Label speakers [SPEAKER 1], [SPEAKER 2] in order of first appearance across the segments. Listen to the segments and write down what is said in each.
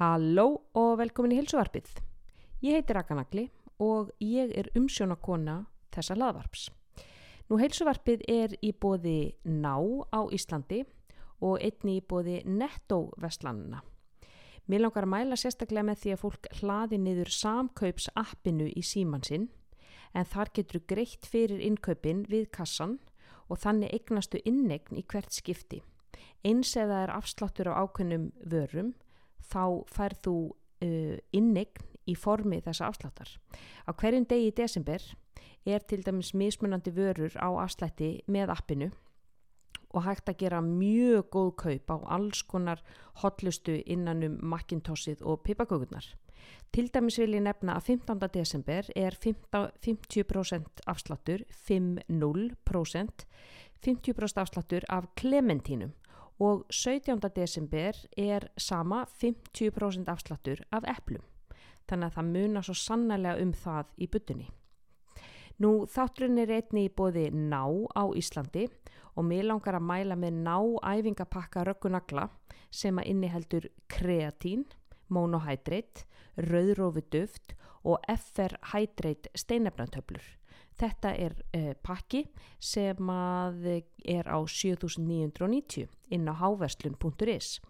[SPEAKER 1] Halló og velkomin í hilsuvarpið. Ég heiti Rakanagli og ég er umsjónakona þessa laðvarps. Nú hilsuvarpið er í bóði Ná á Íslandi og einni í bóði Netto Vestlandina. Mér langar að mæla sérstaklega með því að fólk hlaði niður samkaups appinu í símansinn en þar getur greitt fyrir innkaupin við kassan og þannig eignastu innegn í hvert skipti. Eins eða er afsláttur á ákveðnum vörum þá færð þú uh, innegn í formi þessa afsláttar. Á hverjum degi í desember er til dæmis mismunandi vörur á afslætti með appinu og hægt að gera mjög góð kaup á alls konar hotlustu innanum makkintossið og pipakökunar. Til dæmis vil ég nefna að 15. desember er 50% afsláttur, 5-0%, 50% afsláttur af klementínum og 17. desember er sama 50% afsláttur af eplum. Þannig að það munar svo sannlega um það í byttunni. Nú þátturinn er einni í bóði ná á Íslandi og mér langar að mæla með ná æfingapakka röggunagla sem að inniheldur kreatín, monohydrate, rauðrófi duft og FR-hydrate steinefnatöflur. Þetta er uh, pakki sem er á 7990 inn á háverslun.is.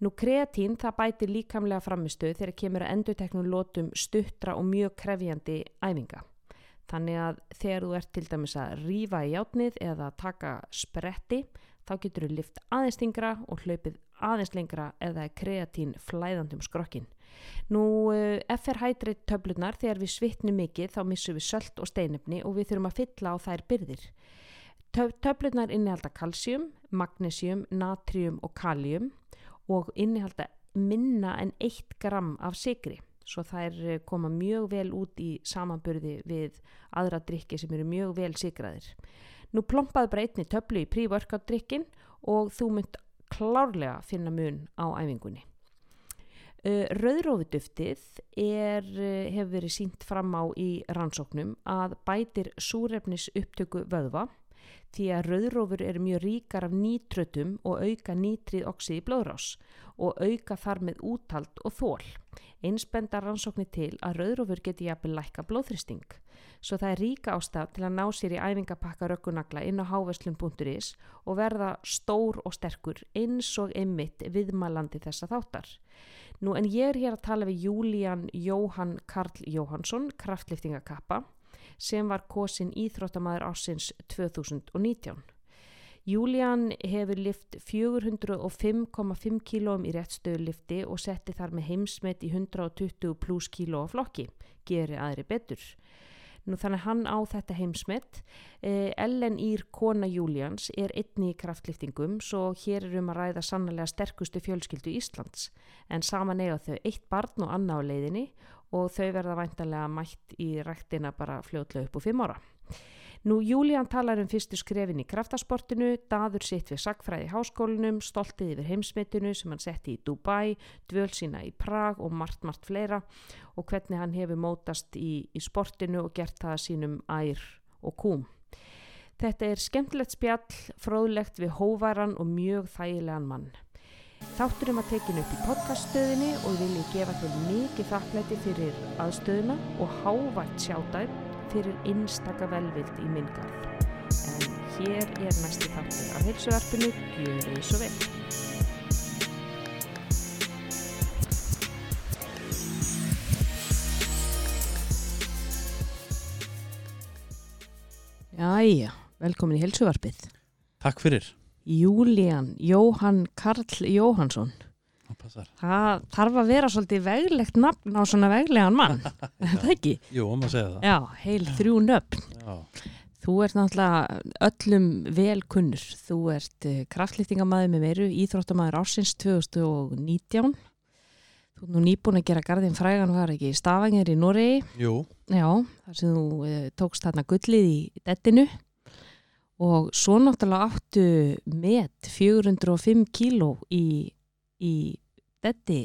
[SPEAKER 1] Nú kreatín það bætir líkamlega framistuð þegar kemur að enduteknum lótum stuttra og mjög krefjandi æfinga. Þannig að þegar þú ert til dæmis að rýfa í játnið eða taka spretti þá getur þú lift aðeins yngra og hlaupið aðeins lengra eða kreatín flæðandum skrokkin. Nú eh, FR-hydrate töflunar þegar við svitnum mikið þá missum við söllt og steinefni og við þurfum að fylla á þær byrðir. Töflunar innihalda kalsjum, magnésium, natrium og kaljum og innihalda minna en 1 gram af sigri svo þær eh, koma mjög vel út í samanburði við aðra drikki sem eru mjög vel sigraðir. Nú plompaðu bara einni töflu í prívorkátt drikkin og þú mynd klárlega finna mun á æfingunni. Rauðrófiduftið er, uh, hefur verið sínt fram á í rannsóknum að bætir súrefnis upptöku vöðva því að rauðrófur eru mjög ríkar af nítrötum og auka nítrið oxið í blóðrás og auka þar með úttalt og þól. Einsbenda rannsóknir til að rauðrófur geti jafnvel lækka blóðþristing. Svo það er ríka ástaf til að ná sér í æfingapakka rökkunagla inn á háveslum.is og verða stór og sterkur eins og einmitt viðmælandi þessa þáttar. Nú en ég er hér að tala við Júlían Jóhann Karl Jóhansson, kraftliftingakappa sem var kosin íþróttamæður ásins 2019. Júlían hefur lift 405,5 kílóum í réttstöðulifti og setti þar með heimsmet í 120 pluss kíló á flokki, geri aðri betur. Nú þannig hann á þetta heimsmet. Eh, Ellen Ír kona Júlíans er einni í kraftliftingum svo hér er um að ræða sannlega sterkustu fjölskyldu Íslands en saman eiga þau eitt barn og annað á leiðinni og þau verða væntalega mætt í rættina bara fljóðlega upp úr fimm ára. Nú Júlían talar um fyrstu skrefin í kraftasportinu, daður sitt við sagfræði háskólinum, stoltið yfir heimsmetinu sem hann setti í Dubai, dvöl sína í Prag og margt, margt fleira og hvernig hann hefur mótast í, í sportinu og gert það sínum ær og kúm. Þetta er skemmtilegt spjall, fróðlegt við hóvaran og mjög þægilegan mann. Þátturum að tekinu upp í podcaststöðinni og vil ég gefa til mikið þakklæti fyrir aðstöðuna og hávægt sjátæð fyrir einstaka velvild í mingarð. En hér er næsti þáttur af heilsuarpinu, gjör þið svo vel. Jæja, velkomin í heilsuarpið.
[SPEAKER 2] Takk fyrir.
[SPEAKER 1] Júlían Jóhann Karl Jóhansson það þarf að vera svolítið veglegt nafn á svona veglegan mann það ekki?
[SPEAKER 2] Jú, maður segja það.
[SPEAKER 1] Já, heil þrjú nöfn. Já. Þú ert náttúrulega öllum velkunnur þú ert uh, kraftlýftingamæði með meiru Íþróttamæður ársins 2019 Þú er nú nýbúin að gera gardin frægan var ekki stafangir í Noregi.
[SPEAKER 2] Jú.
[SPEAKER 1] Já, þar sem þú uh, tókst þarna gullið í dettinu. Og svo náttúrulega áttu með 405 kíló í, í detti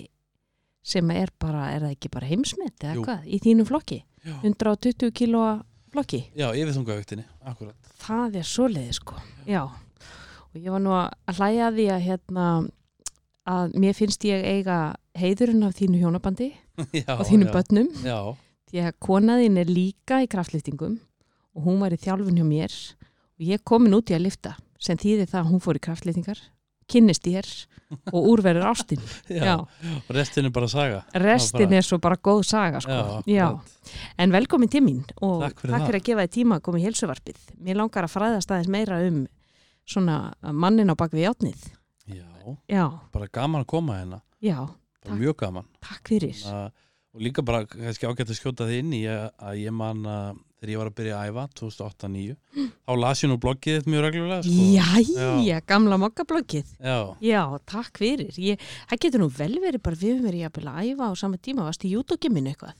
[SPEAKER 1] sem er bara, er það ekki bara heimsmet eða hvað, í þínu flokki? Já. 120 kílóa flokki?
[SPEAKER 2] Já, yfir þungaugtinni, akkurat.
[SPEAKER 1] Það er svo leiði sko. Já, og ég var nú að hlæja því að hérna að mér finnst ég eiga heiðurinn af þínu hjónabandi
[SPEAKER 2] já,
[SPEAKER 1] og þínum
[SPEAKER 2] já,
[SPEAKER 1] börnum.
[SPEAKER 2] Já,
[SPEAKER 1] því að konaðinn er líka í kraftlýftingum og hún var í þjálfun hjá mér. Og ég komin út í að lifta sem þýðir það að hún fór í kraftlýftingar kynnist ég og úrverður ástin
[SPEAKER 2] já,
[SPEAKER 1] já.
[SPEAKER 2] og restin er bara saga
[SPEAKER 1] restin
[SPEAKER 2] bara-
[SPEAKER 1] er svo bara góð saga sko.
[SPEAKER 2] Já,
[SPEAKER 1] já. en velkomin til mín og
[SPEAKER 2] Takk fyrir það.
[SPEAKER 1] að gefa þið tíma að koma í helsuvarpið mér langar að fræðast aðeins meira um svona mannin á bakvið játnið
[SPEAKER 2] já,
[SPEAKER 1] já,
[SPEAKER 2] bara gaman að koma hérna
[SPEAKER 1] Takk.
[SPEAKER 2] mjög gaman
[SPEAKER 1] takk fyrir
[SPEAKER 2] uh, og líka bara kannski ágætt að skjóta þið inn í að ég man að þegar ég var að byrja að æfa 2008-2009 þá las ég nú bloggið þitt mjög reglulega sko.
[SPEAKER 1] Jæja, gamla mokkablokkið
[SPEAKER 2] Já,
[SPEAKER 1] Já, takk fyrir. Ég, það getur nú vel verið bara við verið jafnvel að æfa á sama tíma. Varst í jútókiminu eitthvað?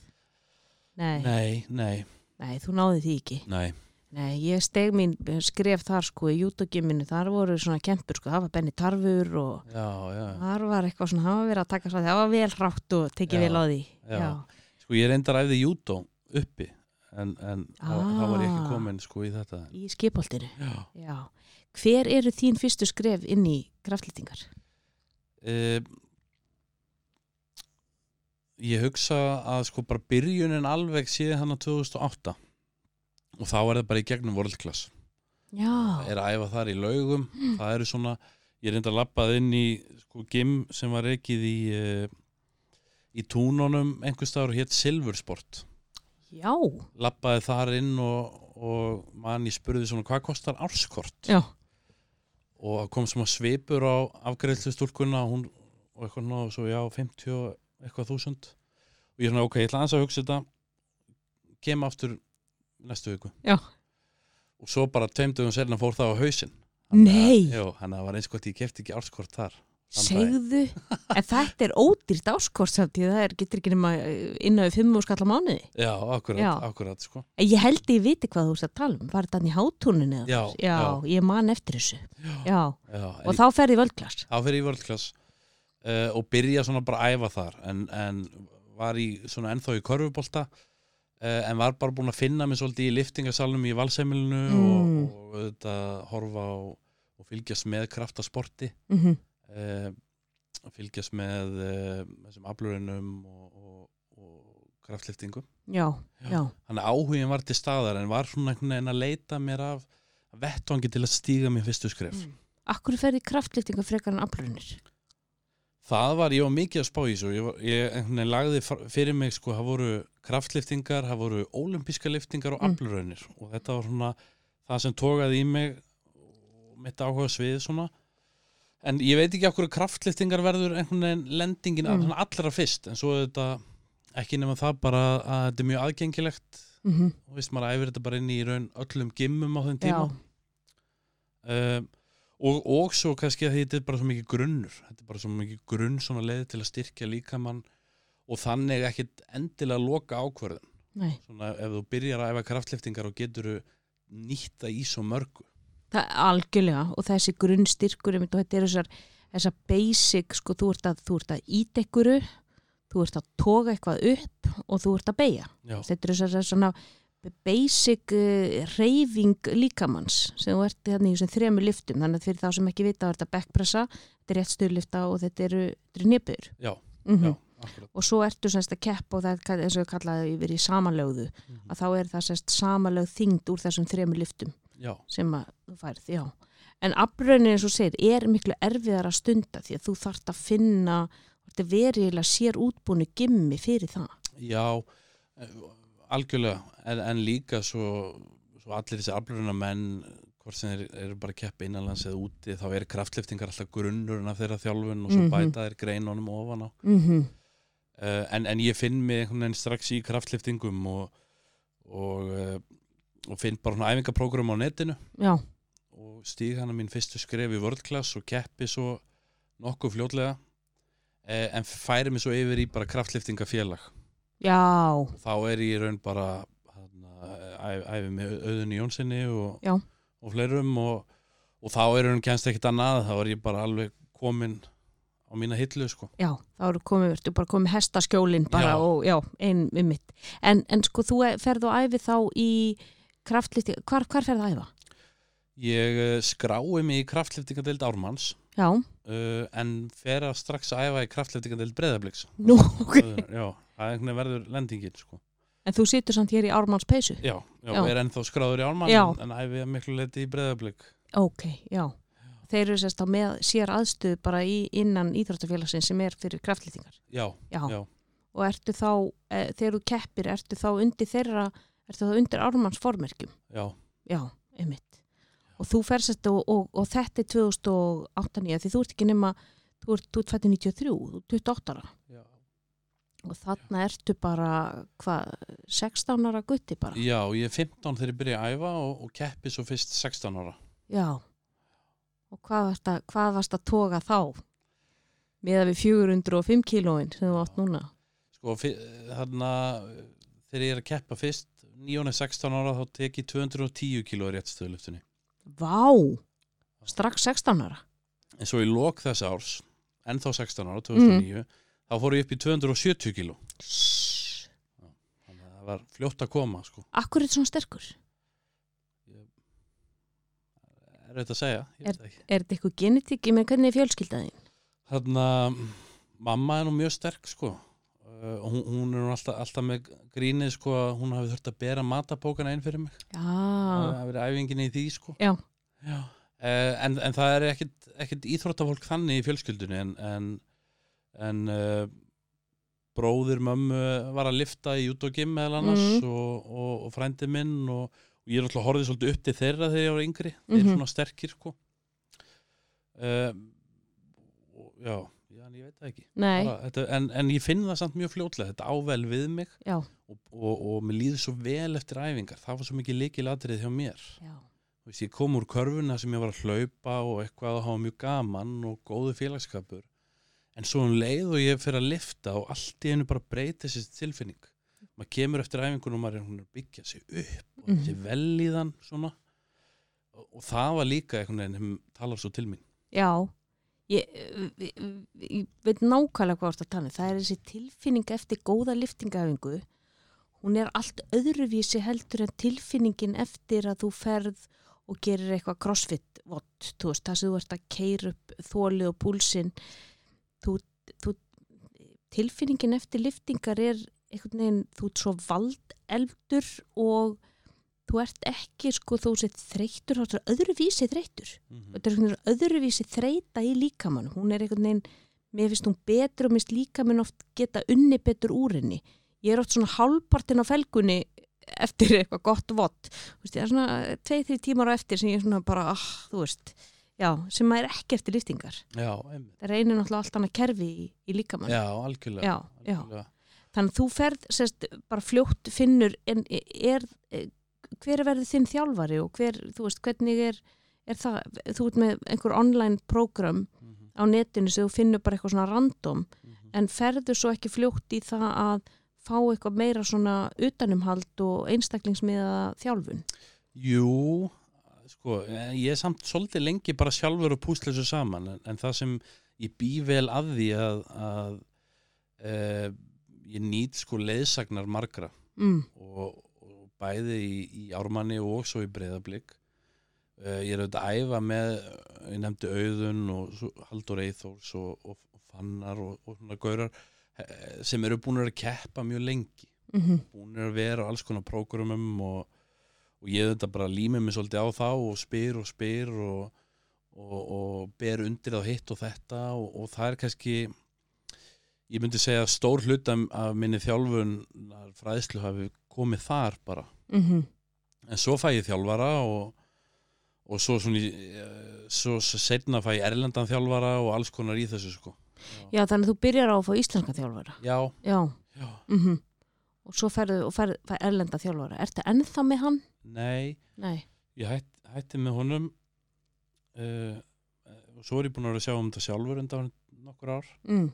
[SPEAKER 1] Nei, nei,
[SPEAKER 2] nei, nei,
[SPEAKER 1] þú náði því ekki.
[SPEAKER 2] nei
[SPEAKER 1] Nei, ég steg mín skref þar sko í jútókiminu. Þar voru svona kempur sko. Það var Benny Tarfur og
[SPEAKER 2] Já, já,
[SPEAKER 1] þar var eitthvað svona, það var verið að taka svo það var vel hrátt og tekið
[SPEAKER 2] Já,
[SPEAKER 1] vel á því.
[SPEAKER 2] já. sko ég reyndar æfði jútó uppi en, en þá, þá var ég ekki
[SPEAKER 1] Ah.
[SPEAKER 2] komin sko í þetta
[SPEAKER 1] Í skipoltinu.
[SPEAKER 2] Já,
[SPEAKER 1] Já. Hver eru þín fyrstu skref inn í kraftlýtingar?
[SPEAKER 2] uh, ég hugsa að sko bara byrjunin alveg síðan hann á 2008 og þá er það bara í gegnum World Class
[SPEAKER 1] Já.
[SPEAKER 2] er að æfa þar í laugum það eru svona, ég reyndar að lappað inn í sko gym sem var ekkið í uh, í túnunum einhvers og hétt Silversport
[SPEAKER 1] Já.
[SPEAKER 2] lappaði þar inn og, og mann ég spurði svona hvað kostar árskort
[SPEAKER 1] Já.
[SPEAKER 2] og það kom svona svipur á afgreðslu stúlkunna og hún og eitthvað ná svo já 50 og eitthvað þúsund og ég er svona ok, ég ætla aðeins að hugsa þetta kem aftur næstu viku
[SPEAKER 1] Já.
[SPEAKER 2] og svo bara tveimdugum selna fór það á hausinn
[SPEAKER 1] Nei.
[SPEAKER 2] Jú, hann var eins gott ég kefti ekki árskort þar
[SPEAKER 1] Segðu, en þetta er ódýrt áskort samt því það er, getur ekki nema innan við fimm úr skalla mánuði.
[SPEAKER 2] Já, akkurat,
[SPEAKER 1] Já.
[SPEAKER 2] akkurat sko
[SPEAKER 1] ég held ég viti hvað þú ert að tala um. Var þetta hann í hátúninu? eða
[SPEAKER 2] Já,
[SPEAKER 1] já,
[SPEAKER 2] já.
[SPEAKER 1] ég man eftir þessu. Já,
[SPEAKER 2] Já,
[SPEAKER 1] og
[SPEAKER 2] en
[SPEAKER 1] þá ferði völdklass.
[SPEAKER 2] þá fyrir ég vörðklass uh, og byrja svona bara að æfa þar en, en var í svona ennþá í korfubolta uh, en var bara búin að finna mig svolítið í liftingasalunum í valseimilinu
[SPEAKER 1] Mm.
[SPEAKER 2] og, og þetta horfa á og fylgjast með kraftasporti
[SPEAKER 1] Mm -hmm.
[SPEAKER 2] Uh, fylgjast með uh, þessum aflurinnum og, og, og kraftliftingum
[SPEAKER 1] Já, já,
[SPEAKER 2] þannig að áhugin var til staðar en var svona einhvern veginn að leita mér af vettvangi til að stíga mér fyrstu skref
[SPEAKER 1] Mm. Akkur ferði kraftlýftinga frekar en aflunir?
[SPEAKER 2] Það var, ég var mikið að spá í þessu, ég, ég lagði fyrir mig, sko, það voru kraftliftingar, það voru ólimpíska liftingar og
[SPEAKER 1] Mm.
[SPEAKER 2] aflraunir og þetta var svona það sem tókaði í mig mitt áhuga svið svona en ég veit ekki okkur kraftliftingar verður einhvern veginn lendingin
[SPEAKER 1] Mm.
[SPEAKER 2] allra fyrst en svo er þetta ekki nema það bara að þetta er mjög aðgengilegt
[SPEAKER 1] Mm -hmm.
[SPEAKER 2] og veist maður æfir þetta bara inn í raun öllum gimmum á þeim tíma um, og, og svo kannski að þetta er bara svo mikið grunnur þetta er bara svo mikið grunn svona leið til að styrkja líkamann og þannig ekkit endilega loka ákvörðun
[SPEAKER 1] nei.
[SPEAKER 2] svona ef þú byrjar að æfa kraftliftingar og getur nýtta í svo mörgu
[SPEAKER 1] Það algjörlega og þessi grunnstyrkur og þetta er þessar, þessar basic sko, þú ert að, ert að ít ekkuru þú ert að toga eitthvað upp og þú ert að beigja
[SPEAKER 2] já,
[SPEAKER 1] þetta er þessar svona basic uh, reyfing líkamanns sem þú ert hérna í þremur liftum þannig að fyrir þá sem ekki vita þá er þetta backpressa þetta er rétt styrlifta og þetta eru, eru nýpur mm
[SPEAKER 2] akkurat.
[SPEAKER 1] Og svo ertu semst að keppa og það er eins og við kallaði yfir í samanlögðu.
[SPEAKER 2] Mhm.
[SPEAKER 1] að þá er það semst samanlögð þyngd úr þessum þremur liftum
[SPEAKER 2] já,
[SPEAKER 1] sem að þú færð, já. En afbraunin eins og segir er miklu erfiðar að stunda því að þú þarft að finna, er veriðilega sér útbúinu gimmi fyrir það.
[SPEAKER 2] já eh, algjörlega en, en líka svo, svo allir þessi aflurina menn hvort sem þeir eru bara að keppa innanlands eða úti þá er kraftliftingar alltaf grunnurinn af þeirra þjálfun og svo
[SPEAKER 1] Mhm.
[SPEAKER 2] bæta þeir greinunum ofan á
[SPEAKER 1] Mm -hmm.
[SPEAKER 2] uh, en, en ég finn mig einhvern veginn strax í kraftliftingum og, og, uh, og finn bara svona æfingaprógram á netinu
[SPEAKER 1] Já,
[SPEAKER 2] og stíg hana mín fyrstu skref í World Class og keppi svo nokkuð fljótlega uh, en færi mig svo yfir í bara kraftliftingafélag
[SPEAKER 1] já,
[SPEAKER 2] þá er ég í raun bara æ, æfi með auðunni Jónssoni og,
[SPEAKER 1] Já.
[SPEAKER 2] og fleirum og, og þá er raun kennst ekkit annað þá er ég bara alveg komin á mína hillu sko
[SPEAKER 1] já, þá eru komið, verður bara komið hestaskjólinn bara
[SPEAKER 2] Já.
[SPEAKER 1] og já, ein um mitt. En, en sko þú ferð og æfi þá í kraftlýfti, hvar, hvar ferð að æfa?
[SPEAKER 2] Ég eh, skrái mig í kraftliftingadeild Ármanns
[SPEAKER 1] já,
[SPEAKER 2] uh, en fer að strax að æfa í kraftleftingadel breðabliks
[SPEAKER 1] nú, ok.
[SPEAKER 2] Já, það er verður lendingin sko.
[SPEAKER 1] En þú situr samt hér í Ármanns peysu?
[SPEAKER 2] Já, já,
[SPEAKER 1] Já.
[SPEAKER 2] er ennþá skráður í álmann
[SPEAKER 1] Já.
[SPEAKER 2] en, æfi að miklu leiti í breðablik
[SPEAKER 1] Ok, já. Þeir eru sérst á með sér aðstöð bara í, innan íþróttafélagsins sem er fyrir kraftlýtingar.
[SPEAKER 2] Já,
[SPEAKER 1] Já.
[SPEAKER 2] Já.
[SPEAKER 1] Og ertu þá, e, þegar þú keppir, ertu þá undir þeirra, ertu þá undir Ármanns formerkjum?
[SPEAKER 2] já,
[SPEAKER 1] Já, einmitt. Og þú fer sérst og, og, og þetta er 2008-9, því þú ert ekki nema, þú ert, þú ert fættið 93, þú ert 28 ára.
[SPEAKER 2] já.
[SPEAKER 1] Og þarna ertu bara, hvað, 16 ára gutti bara?
[SPEAKER 2] Já, ég er 15 þegar ég byrja að æfa og, og keppi svo fyrst 16 ára
[SPEAKER 1] Já. Og hvað varst að, hvað varst að toga þá? Með við 405 kílóin sem þú átt núna?
[SPEAKER 2] Sko, þarna þegar ég er að keppa fyrst 9-16 ára þá tek ég 210 kíló réttstöðulöftunni
[SPEAKER 1] Vá! Strax 16 ára?
[SPEAKER 2] en svo í lok þess árs ennþá 16 ára, 2009 þá fór ég upp í 270 kíló þannig að það var fljótt að koma sko.
[SPEAKER 1] Akkur er þetta svona sterkur?
[SPEAKER 2] er þetta að segja, ekki
[SPEAKER 1] Er þetta eitthvað genetík? Ég með hvernig er fjölskyldaðin?
[SPEAKER 2] Þarna, mamma er nú mjög sterk sko hún, hún er alltaf, alltaf með grínið sko að hún hafi þurft að bera matabókana inn fyrir mig það hafi verið æfingin í því sko
[SPEAKER 1] Já.
[SPEAKER 2] Já. Uh, en, en það er ekkit, ekkit íþróttafólk þannig í fjölskyldunni en, en, en uh, bróðir mömmu var að lifta í gym meðal annars
[SPEAKER 1] Mhm.
[SPEAKER 2] og, og, og frændi minn og, og ég er alltaf horfið svolítið upp til þeirra þegar ég var yngri þeir
[SPEAKER 1] Mhm.
[SPEAKER 2] eru svona sterkir sko uh, og, já, ég veit það ekki. Bara, þetta, en, en ég finn það samt mjög fljótlega þetta ável við mig
[SPEAKER 1] já.
[SPEAKER 2] og, og, og mér líður svo vel eftir æfingar. Það var svo mikið líkilatrið hjá mér. Veist, ég kom úr körfuna sem ég var að hlaupa og eitthvað að hafa mjög gaman og góðu félagskapur. En svo um leið og ég fyrir að lifta og allt í einu bara breyti þessi tilfinning. Maður kemur eftir æfingunum og maður er að byggja sig upp og
[SPEAKER 1] Mhm.
[SPEAKER 2] þessi vel í þann svona. Og, og það var líka einhvern veginn sem talar svo til mín.
[SPEAKER 1] Já. Ég, ég, ég veit nákvæmlega hvað að tala um. Það er þessi tilfinning eftir góða liftingaöfingu. Hún er allt öðruvísi heldur en tilfinningin eftir að þú ferð og gerir eitthvað crossfit vott, þú veist, það sem þú ert að keira upp þóli og púlsinn þú, þú tilfinningin eftir liftingar er einhvern veginn, þú ert svo valdeldur og þú ert ekki sko þú sett þreyttur, þá er öðruvísi þreyttur.
[SPEAKER 2] Mm
[SPEAKER 1] þetta er veginn öðruvísi þreita í líkamann hún er einhvern veginn, mér finnst hún betur og mér finnst líkamann oft geta unni betur úr henni. Ég er oft svona hálfpartin á felgunni eftir eitthvað gott vott. Ég er svona tvei, þrjú tímar á eftir sem ég er svona bara, ah, þú veist já, sem maður er ekki eftir
[SPEAKER 2] Já, einmitt.
[SPEAKER 1] það reynir náttúrulega allt annað kerfi í, í líkamann
[SPEAKER 2] Já, algjörlega,
[SPEAKER 1] já, já.
[SPEAKER 2] algjörlega.
[SPEAKER 1] þannig að þú ferð sérst, bara fljótt finnur en er, hver verður þinn þjálfari og hver, þú veist, hvernig er, er það, þú ert með einhver online program
[SPEAKER 2] Mhm,
[SPEAKER 1] á netinu sem þú finnur bara eitthvað svona random
[SPEAKER 2] mhm.
[SPEAKER 1] en ferður svo ekki fljótt í það að fá eitthvað meira svona utanumhald og einstaklingsmiða þjálfun?
[SPEAKER 2] Jú, sko, eh, ég er samt svolítið lengi bara sjálfur að púsla þessu saman en, en það sem ég bý vel að því að, að e, ég nýt sko leiðsagnar margra
[SPEAKER 1] mm,
[SPEAKER 2] og, og bæði í, í ármanni og svo í breyðablík e, ég er auðvitað að æfa með ég nefndi auðun og svo Haldur Eithórs og, og, og Fannar og, og svona gaurar eh, sem eru búin að keppa mjög lengi.
[SPEAKER 1] Mm
[SPEAKER 2] búin að vera á alls konar prógramum og, og ég þetta bara límið mig svolítið á þá og spyr og spyr og, og, og ber undir á hitt og þetta og, og það er kannski ég myndi segja að stór hluta af minni þjálfun fræðslu hafi komið þar bara.
[SPEAKER 1] -hmm.
[SPEAKER 2] en svo fæ ég þjálfara og, og svo svona eh, svo setna fæ ég erlendan þjálfara og alls konar í þessu sko.
[SPEAKER 1] Já, þannig að þú byrjar á að fá íslenska þjálfara.
[SPEAKER 2] Já,
[SPEAKER 1] Já,
[SPEAKER 2] já,
[SPEAKER 1] mm og svo ferðu og ferðu fær erlenda þjálfara. Ertu ennþá með hann?
[SPEAKER 2] nei.
[SPEAKER 1] Nei.
[SPEAKER 2] Ég hætt, hætti með honum uh, og svo er ég búin að sjá um þetta sjálfur undan nokkur ár.
[SPEAKER 1] Mm.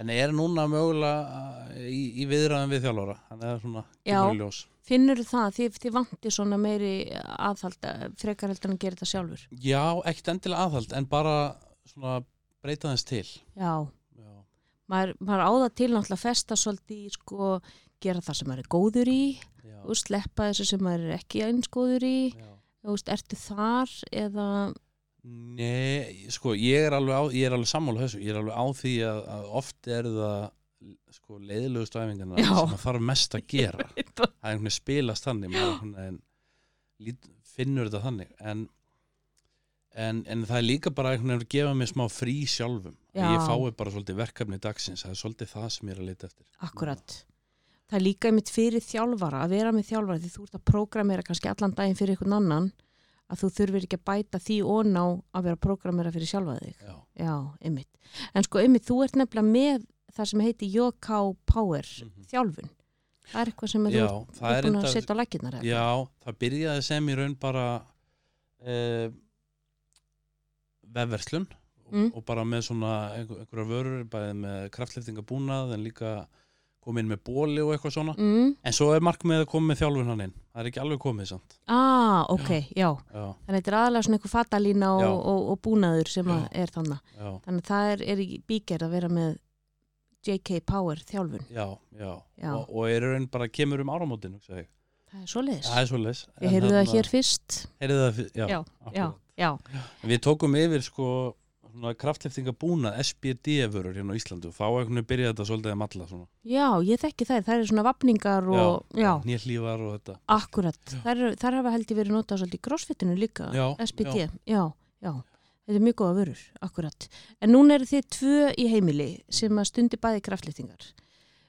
[SPEAKER 2] En er núna mögulega í, í viðræðum við þjálfara? Þannig að það er svona
[SPEAKER 1] Já.
[SPEAKER 2] kemur í ljós.
[SPEAKER 1] Finnur það, þið, þið vanti svona meiri aðhald, frekar heldur en að gera þetta sjálfur?
[SPEAKER 2] Já, ekkert endilega aðhald en bara svona breyta þess til.
[SPEAKER 1] Já,
[SPEAKER 2] já,
[SPEAKER 1] maður, maður á það til náttúrulega að festa svolítið í sko, gera það sem maður er góður í
[SPEAKER 2] já,
[SPEAKER 1] og sleppa þessu sem maður er ekki eins góður í.
[SPEAKER 2] Já.
[SPEAKER 1] veist, ertu þar eða
[SPEAKER 2] Nei, sko, ég er alveg, á, ég er alveg sammála þessu, ég er alveg á því að, að oft er það sko, leiðilegustu æfingarna
[SPEAKER 1] Já.
[SPEAKER 2] sem maður þarf mest að gera. Það. Er einhvern veginn spilast þannig veginn finnur þetta þannig. En, en, en það er líka bara einhvern veginn að gefa mig smá frí sjálfum.
[SPEAKER 1] Já.
[SPEAKER 2] ég fái bara svolítið verkefni dagsins. Það er svolítið það sem ég er að leita eftir.
[SPEAKER 1] Akkurat. Það er líka einmitt fyrir þjálfara að vera með þjálfara því þú ert að prógramera kannski allan daginn fyrir einhvern annan að þú þurfir ekki að bæta því og ná að vera að prógramera fyrir sjálfa þig.
[SPEAKER 2] Já,
[SPEAKER 1] Já, einmitt. En sko einmitt, þú ert nefnilega með það sem heiti JK Power
[SPEAKER 2] Mhm.
[SPEAKER 1] þjálfun. Það er eitthvað sem þú
[SPEAKER 2] Já, það er
[SPEAKER 1] búin að setja á lækirnar. eða?
[SPEAKER 2] Já, það byrjaði sem í raun bara eh, vefverslun
[SPEAKER 1] Mm.
[SPEAKER 2] og bara með svona einhver, einhverja vörur bæði með kraftliftingabúnað en líka komið inn með bóli og eitthvað svona
[SPEAKER 1] Mm.
[SPEAKER 2] en svo er markmið að koma með þjálfun hann inn það er ekki alveg komið samt
[SPEAKER 1] Ah, ok, já.
[SPEAKER 2] já,
[SPEAKER 1] Þannig að þetta er aðalega svona einhver fatalína
[SPEAKER 2] Já.
[SPEAKER 1] og, og, og búnaður sem er þannig.
[SPEAKER 2] já,
[SPEAKER 1] Þannig að það er, er í bígerð að vera með JK Power þjálfun.
[SPEAKER 2] já, já,
[SPEAKER 1] Já.
[SPEAKER 2] Og, og er raun bara kemur um áramótin.
[SPEAKER 1] Það er
[SPEAKER 2] svo leis
[SPEAKER 1] Ég heyrðu það hér fyrst.
[SPEAKER 2] heyrðu það, fyr- já,
[SPEAKER 1] Já, já,
[SPEAKER 2] við tókum yfir sko kraftliftingabúnað SBD-vörur hérna á Íslandu og þá einhvern veginn byrjaði þetta svolítið að matla svona
[SPEAKER 1] Já, ég þekki þær. Það eru svona vapningar og, já,
[SPEAKER 2] nýllífar og þetta
[SPEAKER 1] akkurat. Þær, þær hafa held ég verið notað svolítið í crossfitinu líka.
[SPEAKER 2] Já,
[SPEAKER 1] SBT, já. já, Þetta er mjög góða vörur, akkurat. En núna eru þið tvö í heimili sem að stundi bæði kraftlýtingar.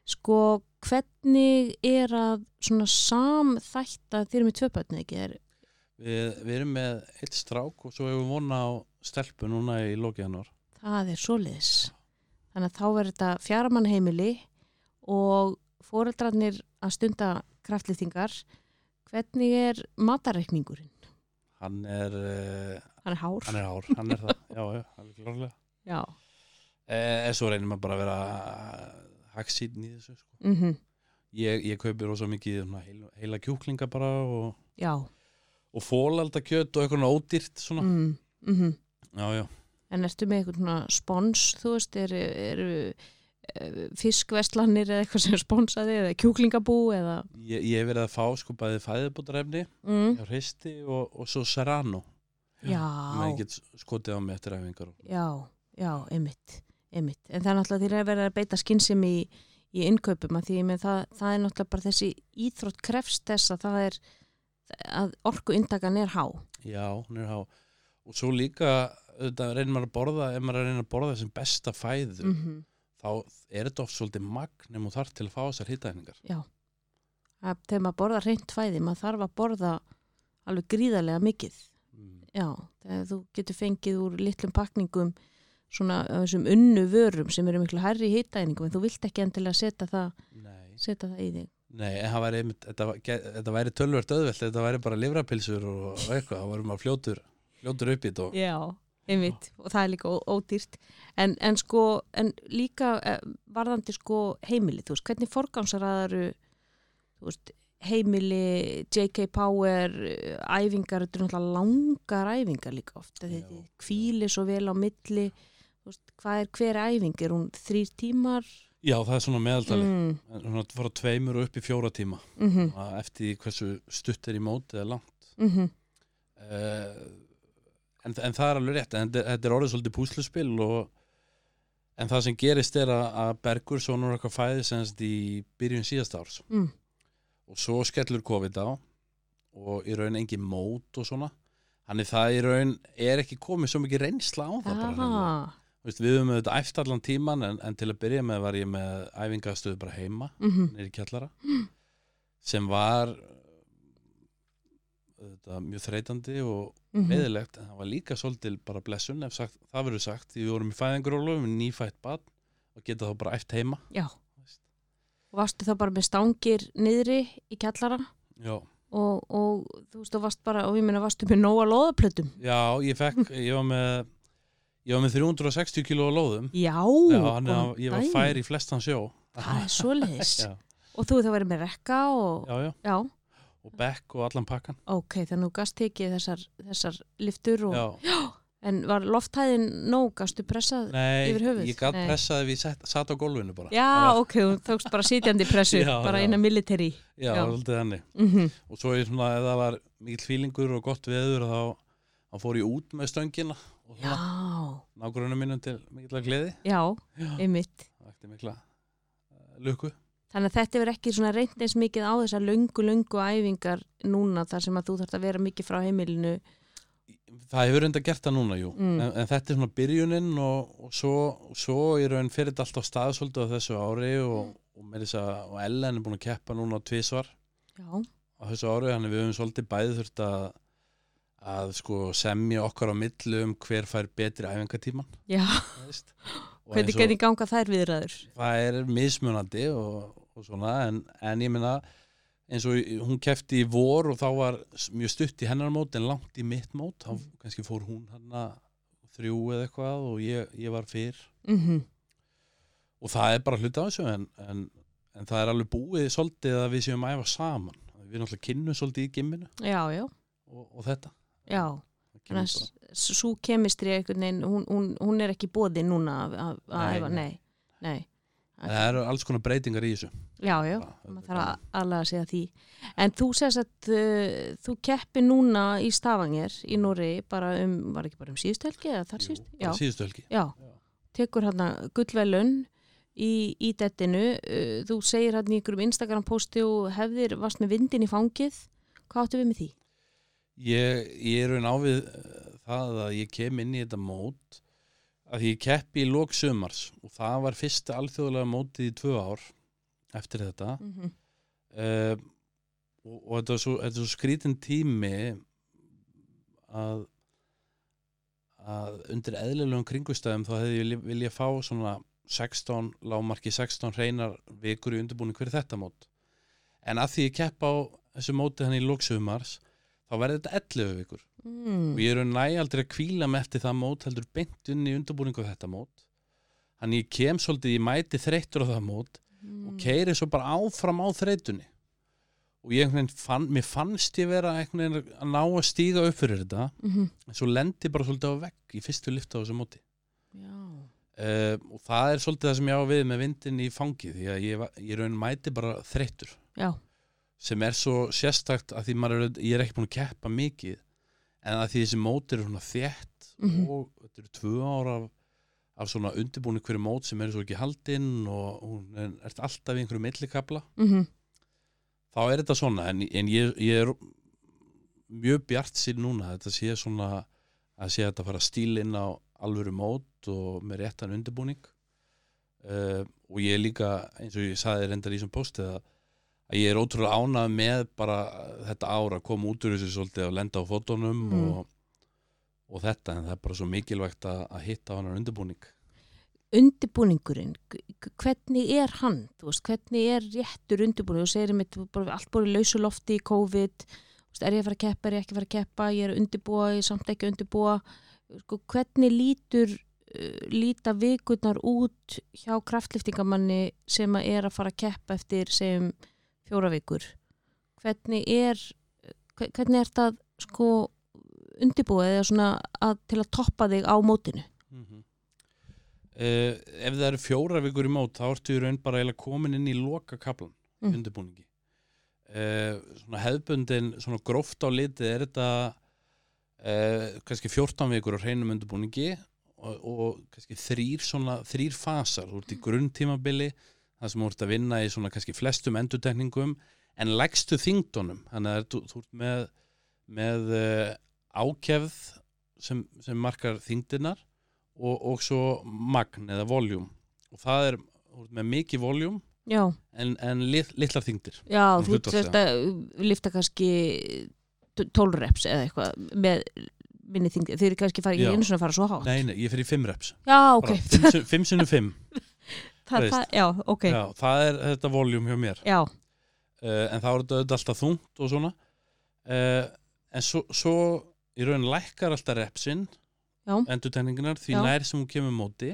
[SPEAKER 1] Sko, hvernig er að svona samþætta, þið eru með tvö börn, ekki? Er,
[SPEAKER 2] Við, við erum með eitt strák og svo hefur við vona á stelpu núna í lokið hennar.
[SPEAKER 1] það er svoleiðis. Þannig að þá verður þetta fjaramann heimili og foreldrarnir að stunda kraftlýtingar. Hvernig er matareikningurinn?
[SPEAKER 2] Hann er, uh,
[SPEAKER 1] Hann er hár.
[SPEAKER 2] hann er hár, hann er það, já, já, alveg klárlega.
[SPEAKER 1] Já.
[SPEAKER 2] Eh, svo reynir maður bara að vera haksýn í þessu, sko.
[SPEAKER 1] Mm
[SPEAKER 2] Ég, ég kaupi rosa mikið heila, heila kjúklinga bara og,
[SPEAKER 1] Já.
[SPEAKER 2] Og fólalda-kjöt og eitthvað ódýrt svona.
[SPEAKER 1] Mm -hmm.
[SPEAKER 2] Já, já.
[SPEAKER 1] En ertu með eitthvað svona spons, þú veist, eru, eru eh, fiskvestlanir eða eitthvað sem sponsaði eða kjúklingabú eða
[SPEAKER 2] Ég, ég hef verið að fá sko bæði fæðibótarefni
[SPEAKER 1] mm.
[SPEAKER 2] hjá hreisti og, og svo serrano. Sem
[SPEAKER 1] Já,
[SPEAKER 2] ég get skotið á mig eftir æfingar.
[SPEAKER 1] já, já, einmitt, einmitt. En það er náttúrulega því að vera að beita skynsum í, í innkaupum að því með það, það er náttúrulega bara þessi íþrótt krefst þess að það er að orku indagan er há.
[SPEAKER 2] Já, hún er há. Og svo líka, auðvitað reynir maður að borða, ef maður er að borða þessum besta fæðu,
[SPEAKER 1] Mm
[SPEAKER 2] þá er þetta oft svolítið magn ef þú þarf til að fá þessar hittæningar.
[SPEAKER 1] Já, að, þegar maður borðar reynt fæði, maður þarf að borða alveg gríðarlega mikið.
[SPEAKER 2] Mm.
[SPEAKER 1] Já, þegar þú getur fengið úr litlum pakningum svona þessum unnu vörum sem eru miklu hærri í hitaeiningum en þú vilt ekki endilega setja það,
[SPEAKER 2] Nei,
[SPEAKER 1] setja það í þig.
[SPEAKER 2] Nei, en væri, þetta, þetta væri tölvört auðvelt, þetta væri bara livrapilsur og, eitthvað, þá varum maður fljótur, fljótur upp í þetta og
[SPEAKER 1] Já, einmitt og það er líka ódýrt en, en sko, en líka eh, varðandi sko heimili, þú veist, hvernig forgámsaraðaru þú veist, heimili, JK Power æfingar, þetta er náttúrulega langar æfingar líka oft, þetta kvíli svo vel á milli þú veist, hvað er hver æfing, er hún þrýr tímar?
[SPEAKER 2] Já, það er svona meðaltali,
[SPEAKER 1] Mm,
[SPEAKER 2] fara tveimur og upp í fjóra tíma,
[SPEAKER 1] mm -hmm,
[SPEAKER 2] eftir hversu stutt er í móti eða langt.
[SPEAKER 1] mm
[SPEAKER 2] uh, en, en það er alveg rétt en þetta er orðið svolítið púsluspil og en það sem gerist er að, að Bergur svo nú er eitthvað fæði semst í byrjun síðast árs.
[SPEAKER 1] Mm,
[SPEAKER 2] og svo skellur COVID á og í raun engin mót og svona. Þannig það í raun er ekki komið svo mikið reynsla á það bara
[SPEAKER 1] ah,
[SPEAKER 2] Þú veist, við höfum auðvitað æft allan tíman en, en til að byrja með var ég með æfingastöðu bara heima
[SPEAKER 1] mm
[SPEAKER 2] nýri kjallara sem var auðvitað, mjög þreytandi og
[SPEAKER 1] mhm.
[SPEAKER 2] meðilegt en það var líka svolítil bara blessun ef sagt, það verður sagt því við vorum í fæðingarólu með nýfætt bad og geta þá bara æft heima.
[SPEAKER 1] Já, og varstu þá bara með stangir niðri í kjallara?
[SPEAKER 2] Já,
[SPEAKER 1] og, og þú veist, þú varst bara, og ég meina varstu með nóga loðaplötum
[SPEAKER 2] já ég fekk ég var með ég var með 360 kíló á lóðum.
[SPEAKER 1] Já,
[SPEAKER 2] já,
[SPEAKER 1] góðan
[SPEAKER 2] ég var fær í flestan sjó.
[SPEAKER 1] Það er svoleiðis.
[SPEAKER 2] Já,
[SPEAKER 1] Og þú það verið með rekka og
[SPEAKER 2] já, já, og bekk og allan pakkan.
[SPEAKER 1] Ok, þannig að gast tekið þessar, þessar liftur og,
[SPEAKER 2] já,
[SPEAKER 1] en var lofthæðin nóg, gastu pressað
[SPEAKER 2] nei,
[SPEAKER 1] Yfir höfuð?
[SPEAKER 2] ég gatt
[SPEAKER 1] Nei.
[SPEAKER 2] pressaði við sett, satt á gólfinu bara.
[SPEAKER 1] Já,
[SPEAKER 2] Það var,
[SPEAKER 1] ok, þú tókst bara sitjandi pressu,
[SPEAKER 2] Já,
[SPEAKER 1] bara eina military.
[SPEAKER 2] Já,
[SPEAKER 1] já.
[SPEAKER 2] svolítið henni
[SPEAKER 1] mm
[SPEAKER 2] og svo er svona, ef það var mikill fílingur og gott veður þá, þá fór ég út með stöngina og svona nágrunum mínum til mikla gleði.
[SPEAKER 1] Já, einmitt.
[SPEAKER 2] það lukku.
[SPEAKER 1] Þannig að þetta verður ekki reynd eins mikið á þessar löngu, löngu æfingar núna þar sem að þú þarfst að vera mikið frá heimilinu.
[SPEAKER 2] Það hefur enda gert það núna, jú.
[SPEAKER 1] Mm.
[SPEAKER 2] en, en þetta er svona byrjunin og, og svo, svo í raun fyrir þetta alltaf staðsóldu á þessu ári og, og, þess að, og Ellen er búin að keppa núna tvisvar.
[SPEAKER 1] Já,
[SPEAKER 2] á þessu ári, þannig við höfum svolítið bæði þurft að, að sko semja okkar á millu um hver fær betri æfingatíman
[SPEAKER 1] Hvernig hvernig ganga þær viðræður?
[SPEAKER 2] það er mismunandi og, og svona en, en ég meina eins og hún kefti í vor og þá var mjög stutt í hennar mót en langt í mitt mót þá kannski fór hún hann þrjú eða eitthvað og ég, ég var fyrr.
[SPEAKER 1] Mm
[SPEAKER 2] og það er bara hluti af þessu en, en, en það er alveg búið svolítið að við séum að æfa saman. Við náttúrulega kynnum svolítið í gimminu.
[SPEAKER 1] Já, já,
[SPEAKER 2] og, og þetta
[SPEAKER 1] já. Þannig að svo kemistri hún, hún, hún er ekki bóði núna að- að
[SPEAKER 2] Nei, nei. það eru alls konar breytingar í þessu
[SPEAKER 1] Já, já, maður þarf að sig að því. En þú segist að uh, þú keppi núna í Stavanger í Nóri bara um, var ekki bara um síðustu helgi eða þar
[SPEAKER 2] bara
[SPEAKER 1] Já,
[SPEAKER 2] síðustu helgi
[SPEAKER 1] já, tekur hann gullvelun í, í dettinu. Uh, þú segir hann í ykkurum Instagram posti og hefðir, varst með vindin í fangið. Hvað áttu við með því?
[SPEAKER 2] Ég, ég er raun ávið uh, það að ég kem inn í þetta mót að ég keppi í lók sumars og það var fyrsta alþjóðlega mótið í tvö ár eftir þetta
[SPEAKER 1] Mm -hmm.
[SPEAKER 2] uh, og, og þetta er svo, þetta svo skrítin tími að að undir eðlilegum kringustæðum þá hefði ég vilja, vilja fá svona 16, lágmarki 16 hreinar vikur í undirbúning fyrir þetta mót en að því ég kepp á þessu móti hann í lóksumars þá verði þetta 11 vikur
[SPEAKER 1] mm.
[SPEAKER 2] og ég er næ aldrei að kvíla með eftir það mót heldur beint inn í undirbúningu þetta mót þannig ég kem svolítið, ég mæti þreyttur á það mót
[SPEAKER 1] Mm.
[SPEAKER 2] og keiri svo bara áfram á þreytunni og ég einhvern veginn fann, mér fannst ég vera einhvern veginn að ná að stíga upp fyrir þetta
[SPEAKER 1] Mm -hmm.
[SPEAKER 2] en svo lendi ég bara svolítið á vegg í fyrstu lifta á þessu móti uh, og það er svolítið það sem ég á við með vindin í fangi því að ég, ég raun mæti bara þreyttur
[SPEAKER 1] Já.
[SPEAKER 2] Sem er svo sérstakt að því er, ég er ekki búin að keppa mikið en að því þessi móti eru svona þétt
[SPEAKER 1] Mhm.
[SPEAKER 2] og þetta eru tvö ára af, af svona undirbúin hverju mót sem eru svo ekki haldinn og hún er, alltaf í einhverju millikabla.
[SPEAKER 1] Mm
[SPEAKER 2] þá er þetta svona en, en ég, ég er mjög bjart sín núna þetta sé svona að sé þetta fara stíl inn á alvöru mót og með réttan undirbúning. Uh, og ég er líka eins og ég saði reyndar í þessum postið að, að ég er ótrúlega ánað með bara þetta ára að koma út úr þessu svolítið að lenda á fótunum
[SPEAKER 1] Mm.
[SPEAKER 2] og, og þetta en það er bara svo mikilvægt að, að hitta á hann undirbúning
[SPEAKER 1] Undibúningurinn, g- hvernig er hann? Veist, hvernig er réttur undibúning? Þú segir mér, allt búið í lausu lofti í COVID, veist, er ég að fara að keppa, er ég ekki að fara að keppa, ég er að undibúa, ég er samt ekki að undibúa. Sko, hvernig lítur, uh, líta vikurnar út hjá kraftliftingamanni sem að er að fara að keppa eftir, segjum, fjóra vikur? Hvernig er, hve- hvernig er það, sko, undibúa eða svona að, til að toppa þig á mótinu?
[SPEAKER 2] mm ef það eru fjóra vikur í mót þá ertu í raun bara eiginlega komin inn í loka kaplan
[SPEAKER 1] Mm.
[SPEAKER 2] undirbúningi uh, svona hefðbundin svona gróft á litið er þetta uh, kannski 14 vikur á hreinum undirbúningi og, og kannski þrýr svona þrýr fasar, þú ert í grunntímabili það sem ert að vinna í svona kannski flestum endutekningum en leggstu þingdunum, þannig að þú, þú ert með með uh, ákefð sem, sem markar þingdinar og, og svo magn eða voljum og það er með mikið voljum
[SPEAKER 1] Já.
[SPEAKER 2] en, en lit, litlar þingdir
[SPEAKER 1] Já,
[SPEAKER 2] Um
[SPEAKER 1] þú sérst að lifta kannski 12 reps eða eitthvað með minni þingdi, þau eru kannski farið ekki einu svona að fara svo hátt.
[SPEAKER 2] Nei, nei, ég fyrir 5 reps.
[SPEAKER 1] Já, ok,
[SPEAKER 2] Bara fimm fimm sinnum 5
[SPEAKER 1] það, það, já, ok. Já,
[SPEAKER 2] það er þetta voljum hjá mér. Uh, en er þetta auðvitað alltaf þungt og svona. Uh, en svo, svo í raun lækkar alltaf repsin
[SPEAKER 1] Já.
[SPEAKER 2] endurtegninginar því nær sem hún kemur móti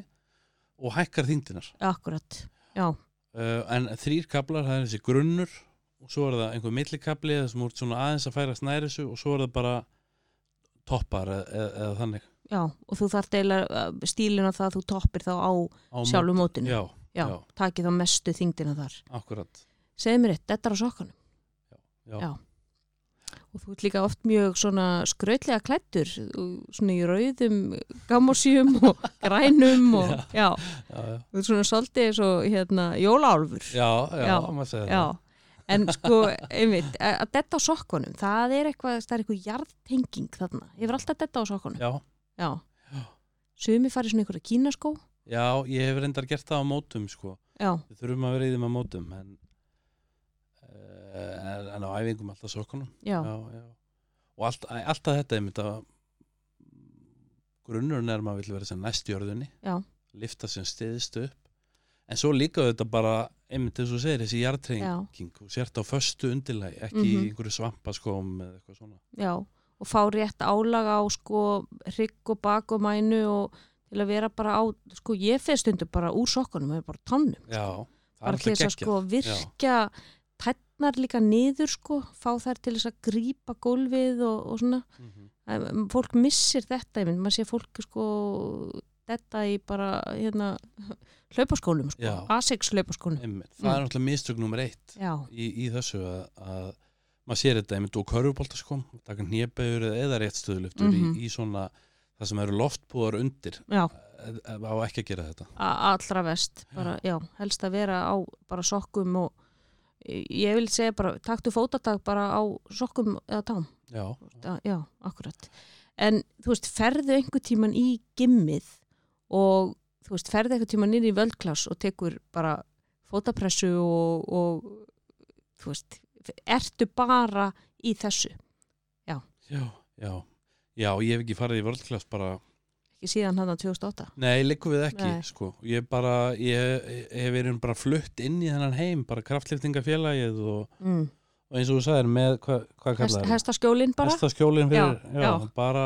[SPEAKER 2] og hækkar þingdinar
[SPEAKER 1] akkurat Já,
[SPEAKER 2] uh, en þrýr kablar, það er þessi grunnur og svo er það einhver millikabli það sem úr svona aðeins að færa snæri þessu og svo er það bara toppar eða, eða, eða þannig.
[SPEAKER 1] Já, og þú þarft eiginlega stílin á það að þú toppir þá á
[SPEAKER 2] á
[SPEAKER 1] sjálfu
[SPEAKER 2] mót.
[SPEAKER 1] mótinu.
[SPEAKER 2] já,
[SPEAKER 1] já,
[SPEAKER 2] já.
[SPEAKER 1] takið þá mestu þingdina þar.
[SPEAKER 2] Akkurat.
[SPEAKER 1] Segðu mér eitt, þetta er á sokkanum
[SPEAKER 2] já.
[SPEAKER 1] Já. og þú ert líka oft mjög svona skrautlega klættur svona í rauðum gammosjum og grænum og já,
[SPEAKER 2] já, já,
[SPEAKER 1] þú ert svona svolítið eins og hérna jólálfur
[SPEAKER 2] já, já, maður segir
[SPEAKER 1] já,
[SPEAKER 2] það.
[SPEAKER 1] En sko einmitt, að detta á sokkunum það er eitthvað, það er eitthvað jarðtenging þarna, ég verð alltaf að detta á sokkunum.
[SPEAKER 2] Já,
[SPEAKER 1] Já. sumi farið svona einhverja kínaskó
[SPEAKER 2] já, ég hef reyndar gert það á mótum sko.
[SPEAKER 1] já,
[SPEAKER 2] við þurfum að vera í þeim á mótum en, uh, en, en á æfingum alltaf sokkunum.
[SPEAKER 1] Já,
[SPEAKER 2] já, já. og allt, alltaf þetta einmitt að grunnurinn er að maður vill vera sem næst jörðunni
[SPEAKER 1] já,
[SPEAKER 2] lifta sem stiðist upp. En svo líka þetta bara einmitt að þú segir þessi jarðtrenging og sért á föstu undirlægi ekki í
[SPEAKER 1] Mhm.
[SPEAKER 2] einhverju svampaskóm eða eitthvað svona.
[SPEAKER 1] Já og fá rétt álaga á sko hrygg og bak og og til að vera bara á, sko ég fyrir stundu bara úr sokkunum, eða bara tannum
[SPEAKER 2] já, það er
[SPEAKER 1] bara til þess að sko virkja tætnar líka niður sko fá þær til þess að grípa gólfið og, og svona,
[SPEAKER 2] Mhm.
[SPEAKER 1] Em, fólk missir þetta, ég mynd, maður sé fólk sko þetta í bara hérna hlaupaskólum sko,
[SPEAKER 2] Já.
[SPEAKER 1] Asics hlaupaskólum
[SPEAKER 2] Einmitt. það
[SPEAKER 1] Mm.
[SPEAKER 2] er náttúrulega mistök nummer eitt í, í þessu að, að maður sér þetta einmitt og körfuboltaskom taka hnébæður eða rétt stöðluftur
[SPEAKER 1] Mhm.
[SPEAKER 2] í, í svona það sem eru loftbúðar undir
[SPEAKER 1] já,
[SPEAKER 2] eh, eh, á ekki að gera þetta.
[SPEAKER 1] A- allra vest bara, já, helst að vera á bara sokkum og ég vil segja bara, taktu fótatak bara á sokkum eða tám.
[SPEAKER 2] Já,
[SPEAKER 1] já, já, akkurat. En þú veist, ferðu einhver tíman í gimmið og þú veist, ferðu einhver tíman inn í völdklass og tekur bara fótapressu og, og þú veist, ertu bara í þessu,
[SPEAKER 2] já, já já, ég hef ekki farið í world class bara
[SPEAKER 1] ekki síðan hann á 2008
[SPEAKER 2] Nei, liggum við ekki,
[SPEAKER 1] Nei.
[SPEAKER 2] sko. Ég bara, ég, hef verið bara flutt inn í þennan heim, bara kraftliftingafélagið og,
[SPEAKER 1] mm.
[SPEAKER 2] og eins og þú sagðir með, hva, hvað
[SPEAKER 1] Hest,
[SPEAKER 2] kallar það?
[SPEAKER 1] hestaskjólin bara
[SPEAKER 2] Hestaskjólinn fyrir,
[SPEAKER 1] Já,
[SPEAKER 2] já,
[SPEAKER 1] já.
[SPEAKER 2] bara,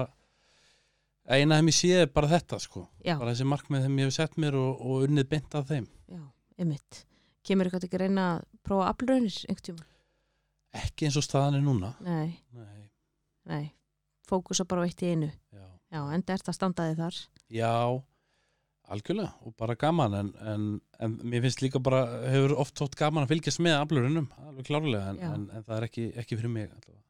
[SPEAKER 2] eina þeim ég sé er bara þetta, sko.
[SPEAKER 1] já,
[SPEAKER 2] Bara þessi markmið þeim ég hef sett mér og, og unnið beint af þeim.
[SPEAKER 1] já, einmitt kemur eitthvað ekki að reyna að prófa aflraunir einhvern tíma,
[SPEAKER 2] Ekki eins og staðan er núna.
[SPEAKER 1] nei,
[SPEAKER 2] Nei,
[SPEAKER 1] nei fókusa bara á eitt í einu
[SPEAKER 2] já.
[SPEAKER 1] já, enda ert að standa þig þar
[SPEAKER 2] Já, algjörlega og bara gaman en, en, en mér finnst líka bara, hefur oft þótt gaman að fylgjast með aflurinnum, alveg klárlega en, en, en það er ekki, ekki fyrir mig allavega.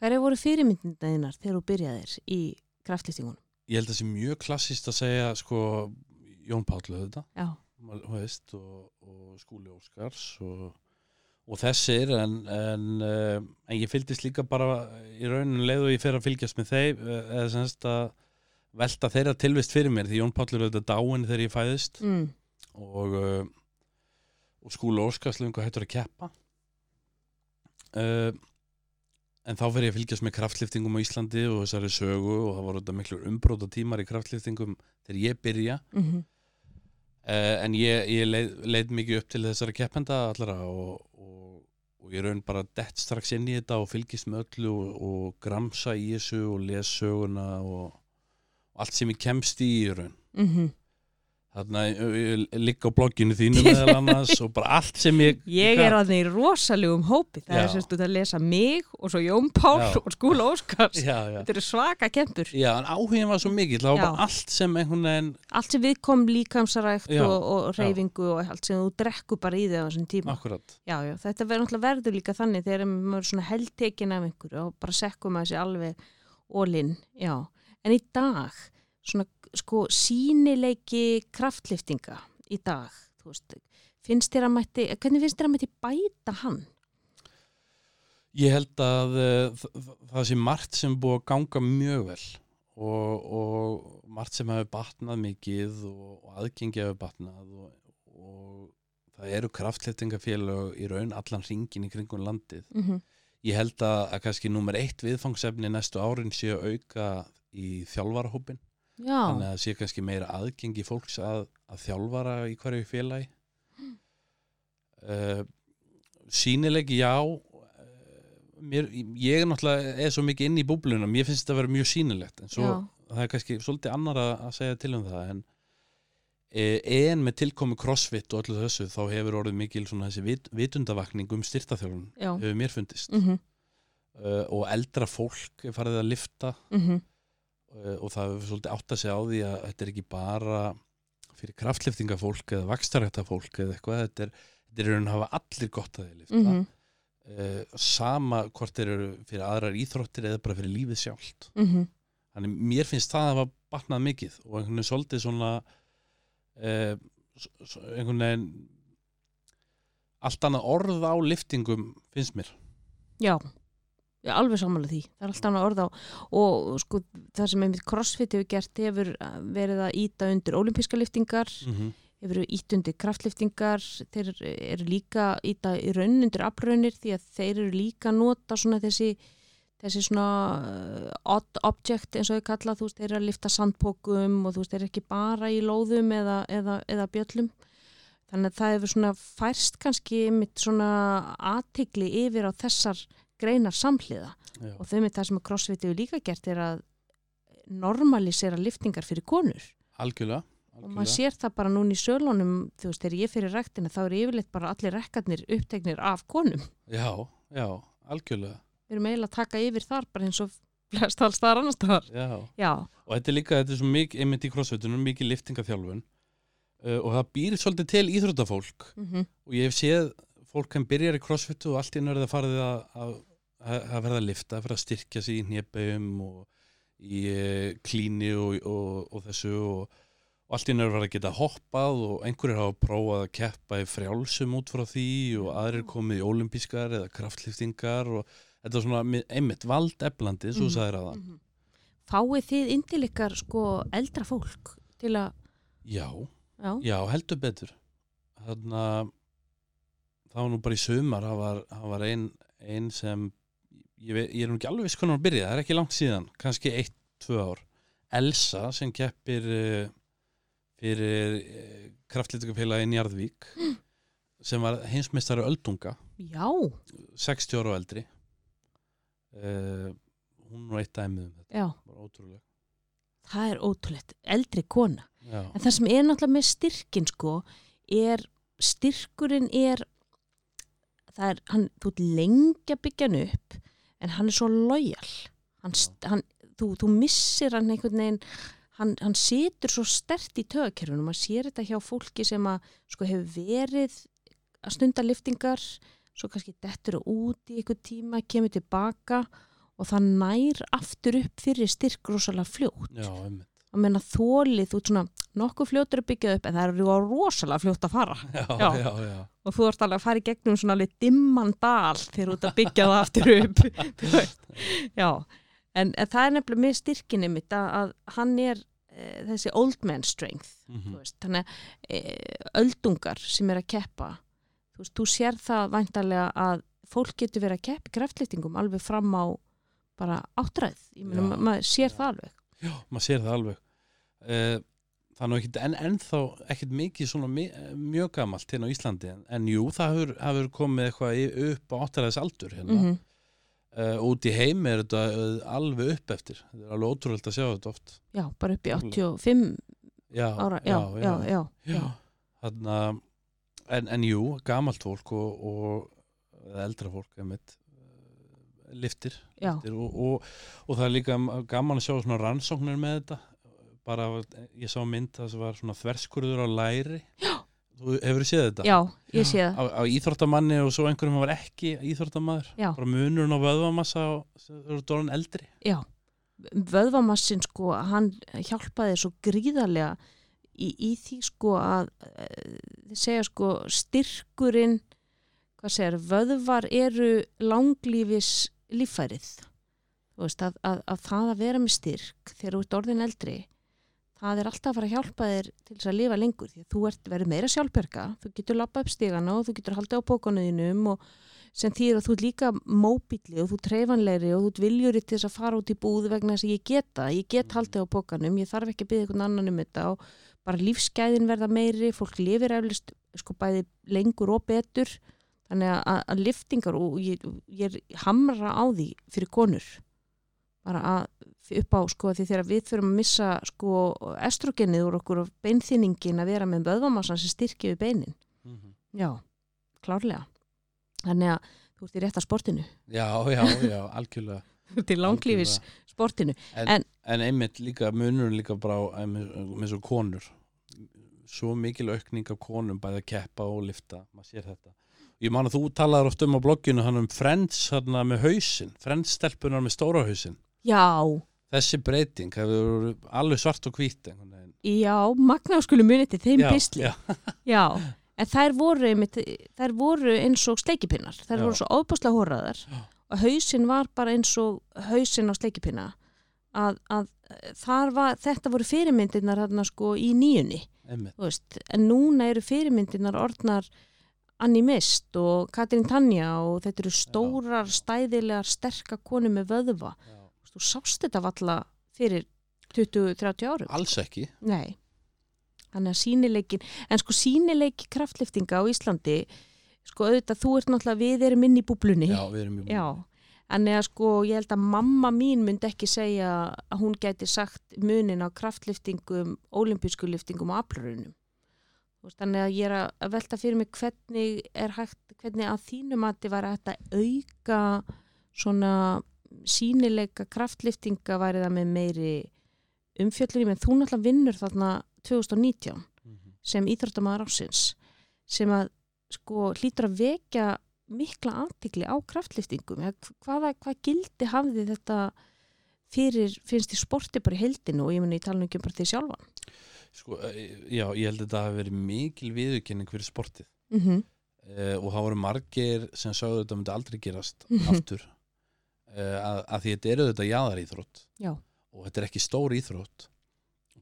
[SPEAKER 1] hverju voru fyrirmyndaðinnar þegar þú byrjaðir í kraftlýstingunum?
[SPEAKER 2] ég held að það sé mjög klassist að segja sko Jón Páll auðvitað
[SPEAKER 1] Já,
[SPEAKER 2] þú veist, og, og Skúli Óskars og, og þessir en, en, uh, en ég fylgdist líka bara í rauninu leið og ég fer að fylgjast með þeim eh, eða semst að velta þeirra tilvist fyrir mér því Jón Páll er auðvitað dáin þegar ég fæðist.
[SPEAKER 1] Mm.
[SPEAKER 2] og, uh, og Skúli Óskars lengur hættur að keppa. Uh, en þá fer ég að fylgjast með kraftliftingum á Íslandi og þessari sögu og það voru þetta miklu umbróta tímar í kraftliftingum þegar ég byrja.
[SPEAKER 1] Mm
[SPEAKER 2] uh, en ég, ég leið, leið mikið upp til þessara keppenda allara og, og, ég raun bara dett strax inn í þetta og fylgist með öllu og, og gramsa í þessu og les söguna og, allt sem ég kemst í í raun
[SPEAKER 1] -hmm.
[SPEAKER 2] Þarna ég ligg á blogginu þínu meðal annars og bara allt sem ég
[SPEAKER 1] Ég er að þeir rosalegum hópi. Það
[SPEAKER 2] Já.
[SPEAKER 1] er sérst út að lesa mig og svo Jón Pál
[SPEAKER 2] Já.
[SPEAKER 1] og Skúla Óskars.
[SPEAKER 2] Já.
[SPEAKER 1] Þetta eru svaka kempur.
[SPEAKER 2] Já, en áhugin var svo mikill. Það var bara allt sem veginn
[SPEAKER 1] Allt sem við kom líkamsarækt og, og reyfingu og allt sem þú drekku bara í þig á þessum tíma.
[SPEAKER 2] Akkurat.
[SPEAKER 1] Já, já, þetta verður verður líka þannig þegar maður er svona heldtekin af einhverju og bara sekkum að þessi alveg ólinn, já. En í dag, svona sko sínileiki kraftliftinga í dag, veist, finnst þér að mætti, hvernig finnst þér að mætti bæta hann?
[SPEAKER 2] Ég held að uh, það, sé margt sem búið að ganga mjög vel og, og margt sem hefur batnað mikið og, og aðgengi hefur batnað og, og það eru kraftleftingafélög í raun allan ringin í kringum landið.
[SPEAKER 1] Mm -hmm.
[SPEAKER 2] Ég held að, að kannski nummer eitt viðfangsefni næstu árin sé að auka í þjálfarahópin.
[SPEAKER 1] Já,
[SPEAKER 2] Þannig að það sé kannski meira aðgengi fólks að, að þjálfara í hverju félagi. Uh, sýnilegi, já. Uh, mér, ég er náttúrulega er svo mikið inn í búblunum, mér finnst þetta að vera mjög sýnilegt. En svo
[SPEAKER 1] já,
[SPEAKER 2] það er kannski svolítið annar að, að segja til um það en e, en með tilkomi crossfit og öllu þessu þá hefur orðið mikil svona þessi vit, vitundavakning um styrtaþjálfun
[SPEAKER 1] já,
[SPEAKER 2] hefur mér fundist
[SPEAKER 1] mm -hmm.
[SPEAKER 2] uh, og eldra fólk farið að lifta
[SPEAKER 1] Mm
[SPEAKER 2] uh, og það hefur svolítið átt að segja á því að þetta er ekki bara fyrir kraftliftingafólk eða vakstarættafólk eða eitthvað þetta er, þetta er að hafa allir gott að lifta
[SPEAKER 1] Mhm.
[SPEAKER 2] uh, sama hvort þeir eru fyrir aðrar íþróttir eða bara fyrir lífið sjálft.
[SPEAKER 1] Mm
[SPEAKER 2] þannig mér finnst það að hafa batnað mikið og einhvern veginn svolítið svona uh, einhvern veginn allt annað orð á liftingum finnst mér.
[SPEAKER 1] Já, ég er alveg samanlega því það er allt annað orð á og sko það sem einmitt crossfit hefur gert hefur verið að íta undir olimpíska liftingar
[SPEAKER 2] mm -hmm.
[SPEAKER 1] hefur ítt undir kraftliftingar þeir eru líka íta í raun undir afraunir því að þeir eru líka að nota svona þessi þessi svona uh, odd object eins og þau kalla, þú veist, þeir eru að lifta sandpókum og þú veist, þeir eru ekki bara í lóðum eða, eða, eða bjöllum þannig að það hefur svona færst kannski mitt svona aðtigli yfir á þessar greinar samhliða.
[SPEAKER 2] Já.
[SPEAKER 1] og þau með það sem að crossfit hefur líka gert er að normalisera liftingar fyrir konur.
[SPEAKER 2] Algjörlega,
[SPEAKER 1] og maður
[SPEAKER 2] algjörlega.
[SPEAKER 1] sér það bara núna í sölunum þú veist, þegar ég fyrir rektina þá eru yfirleitt bara allir rekkarnir uppteknir af konum.
[SPEAKER 2] Já, já, algjörlega.
[SPEAKER 1] Við erum eiginlega að taka yfir þar bara eins og flest alls þar annars þar
[SPEAKER 2] já.
[SPEAKER 1] já,
[SPEAKER 2] og þetta er líka, þetta er svo mikið einmitt í crossfitunum, mikið liftingaþjálfun uh, og það býr svolítið til íþróttafólk.
[SPEAKER 1] Mm
[SPEAKER 2] og ég hef séð fólk hann byrjar í crossfitu og allt í nörði að að, að, að verða að lifta, að verða að styrkja sig í hnjebbeum og í uh, klíni og, og, og þessu og, og allt í nörði verða að geta hoppað og einhverjir hafa prófað að keppa í frjálsum út frá því og aðrir komið í olimpískar eða kraftliftingar og þetta er svona mi- einmitt valdeflandi, svo
[SPEAKER 1] Mhm.
[SPEAKER 2] sagðir að
[SPEAKER 1] Mhm. fáið þið inn til ykkar sko eldra fólk til að,
[SPEAKER 2] já,
[SPEAKER 1] já,
[SPEAKER 2] Já, heldur betur. Þannig að það var nú bara í sumar það var, var ein, ein sem ég, ég er nú ekki alveg viss hvernig hann byrjaði það er ekki langt síðan, kannski eitt, tvö ár. Elsa sem keppir uh, fyrir uh, kraftlítikafélagi Njarðvík sem var heimsmeistari öldunga.
[SPEAKER 1] Já.
[SPEAKER 2] 60 ára og eldri. Uh, hún var eitt dæmið um
[SPEAKER 1] það er ótrúlegt. Eldri kona.
[SPEAKER 2] Já,
[SPEAKER 1] En það sem er náttúrulega með styrkin sko, er styrkurinn er það er, hann, þú lengi að byggja hann upp en hann er svo lojal hann, hann, þú, þú missir hann einhvern veginn. Hann, hann situr svo stert í tögakerfinu maður sér þetta hjá fólki sem að sko hefur verið að stunda liftingar svo kannski dettur það út í einhvern tíma, kemur tilbaka og það nær aftur upp fyrir styrk rosalega fljótt.
[SPEAKER 2] Já,
[SPEAKER 1] að menna þólið, þú ert svona nokkuð fljótur að byggja upp en það eru rosalega fljótt að fara
[SPEAKER 2] Já,
[SPEAKER 1] Já.
[SPEAKER 2] já, já,
[SPEAKER 1] og þú ert alveg að fara í gegnum svona alveg dimman dal þegar þú ert að byggja það aftur upp Þú veist. já, en, en það er nefnilega með styrkinni mitt að, að hann er e, þessi old man strength
[SPEAKER 2] Mhm.
[SPEAKER 1] þú veist, þannig að e, öldungar sem er að keppa þú veist, þú sér það væntalega að fólk getur verið að keppa í kraftlýtingum alveg fram á bara áttræð, ég meina, maður sér
[SPEAKER 2] já.
[SPEAKER 1] það alveg
[SPEAKER 2] Já, maður sér það alveg. Uh, Það er nú ekkit en ennþá ekkit mikið svona mjög gamalt hérna á Íslandi en, en jú, það hefur, hefur komið eitthvað upp á áttaræðis aldur hérna.
[SPEAKER 1] mm
[SPEAKER 2] uh, út í heim er þetta uh, alveg upp eftir. Þetta er alveg ótrúlega að sjá þetta oft.
[SPEAKER 1] Já, bara upp í 85
[SPEAKER 2] Já,
[SPEAKER 1] ára, já, já, já,
[SPEAKER 2] já. Þarna, en, en jú, gamalt fólk og, og eldra fólk einmitt, liftir er- og, og, og það er líka gaman að sjá svona rannsóknir með þetta. Bara, ég sá mynd það sem var svona þverskurður á læri. Já. þú hefur séð þetta?
[SPEAKER 1] Já, ég sé það.
[SPEAKER 2] Á, á íþróttamanni og svo einhverjum var ekki íþróttamaður.
[SPEAKER 1] Já.
[SPEAKER 2] bara munurinn á vöðvamassa og þau eru dólan eldri.
[SPEAKER 1] Já, vöðvamassin sko, hann hjálpaði svo gríðarlega í, í því sko að uh, segja sko styrkurinn hvað segir, vöðvar eru langlífis líffærið. Þú veist að, að, að það að vera með styrk þegar þú ert orðin eldri það er alltaf að fara að hjálpa þér til þess að lifa lengur því að þú ert verið meira sjálfberga þú getur lappa upp stigana og þú getur haldið á bókanuðinum og sem þýr að þú ert líka móbíli og þú ert treyfanlegri og þú ert viljuri til þess að fara út í búð vegna þess að ég geta, ég get haldið á bókanum ég þarf ekki að byggja einhvern annan um þetta og bara lífsgæðin verða meiri fólk lifir eflust sko bæði lengur og betur þannig að, að, að liftingar og ég, ég hamra á því fyrir konur. Bara að upp á sko því þegar við þurfum að missa sko estrogenið úr okkur og beinþýningin að vera með vöðvamassan sem styrkja við beinin.
[SPEAKER 2] Mm -hmm.
[SPEAKER 1] já, klárlega. Þannig að þú ert í rétta sportinu.
[SPEAKER 2] Já, já, já, algjörlega.
[SPEAKER 1] Þú ert í langlífis sportinu.
[SPEAKER 2] En,
[SPEAKER 1] En-
[SPEAKER 2] en einmitt líka munurinn líka bara með svo konur. Svo mikil aukning af konum bæði að keppa og lifta, maður sér þetta ég man að þú talaður oft um á blogginu hann um Friends hérna með hausinn Friends stelpunar með stóra hausinn
[SPEAKER 1] Já,
[SPEAKER 2] þessi breyting hefur verið alveg svart og hvít
[SPEAKER 1] já, magna skulu munið til þeim
[SPEAKER 2] Já,
[SPEAKER 1] pistli.
[SPEAKER 2] já.
[SPEAKER 1] Já, en þær voru, einmitt, þær voru eins og sleikipinnar. Þær
[SPEAKER 2] Já.
[SPEAKER 1] voru svo óbúslega hóraðar
[SPEAKER 2] Já.
[SPEAKER 1] og hausinn var bara eins og hausinn á sleikipinna. Að, að var, þetta voru fyrirmyndirnar hérna sko í nýjunni. en núna eru fyrirmyndirnar orðnar Annie Mist og Katrín Tanja og þetta eru stórar, stæðilegar, sterkar konu með vöðva.
[SPEAKER 2] já.
[SPEAKER 1] Þú sást þetta valla fyrir 20-30 árum.
[SPEAKER 2] alls ekki
[SPEAKER 1] Nei. Þannig að sínileikin, en sko sínileiki kraftliftinga á Íslandi, sko auðvitað þú ert náttúrulega, við erum inn í búblunni.
[SPEAKER 2] já, við erum í
[SPEAKER 1] Já. Þannig að sko ég held að mamma mín myndi ekki segja að hún gæti sagt munin á kraftliftingum, ólimpísku liftingum og aflurunum. Þannig að ég er að- að velta fyrir mig hvernig er hægt, hvernig að þínum að þið hægt að auka svona sínileika kraftliftinga væri það með meiri umfjöllunum en þú náttúrulega vinnur þarna 2019
[SPEAKER 2] Mhm.
[SPEAKER 1] sem íþróttamæður ásins sem að sko hlýtur að vekja mikla antikli á kraftliftingum hvaða, hvað gildi hafði þetta fyrir, finnst þið sporti bara í heldinu og ég muni í talinu ekki um bara því sjálfan
[SPEAKER 2] sko, eh, já, ég held að þetta hafi verið mikil viðurkenning fyrir sportið
[SPEAKER 1] mm -hmm.
[SPEAKER 2] uh, og það voru margir sem sagði þetta myndi aldrei gerast
[SPEAKER 1] Mhm.
[SPEAKER 2] aftur uh, að, að því þetta eru þetta jaðar íþrótt
[SPEAKER 1] Já.
[SPEAKER 2] og þetta er ekki stór íþrótt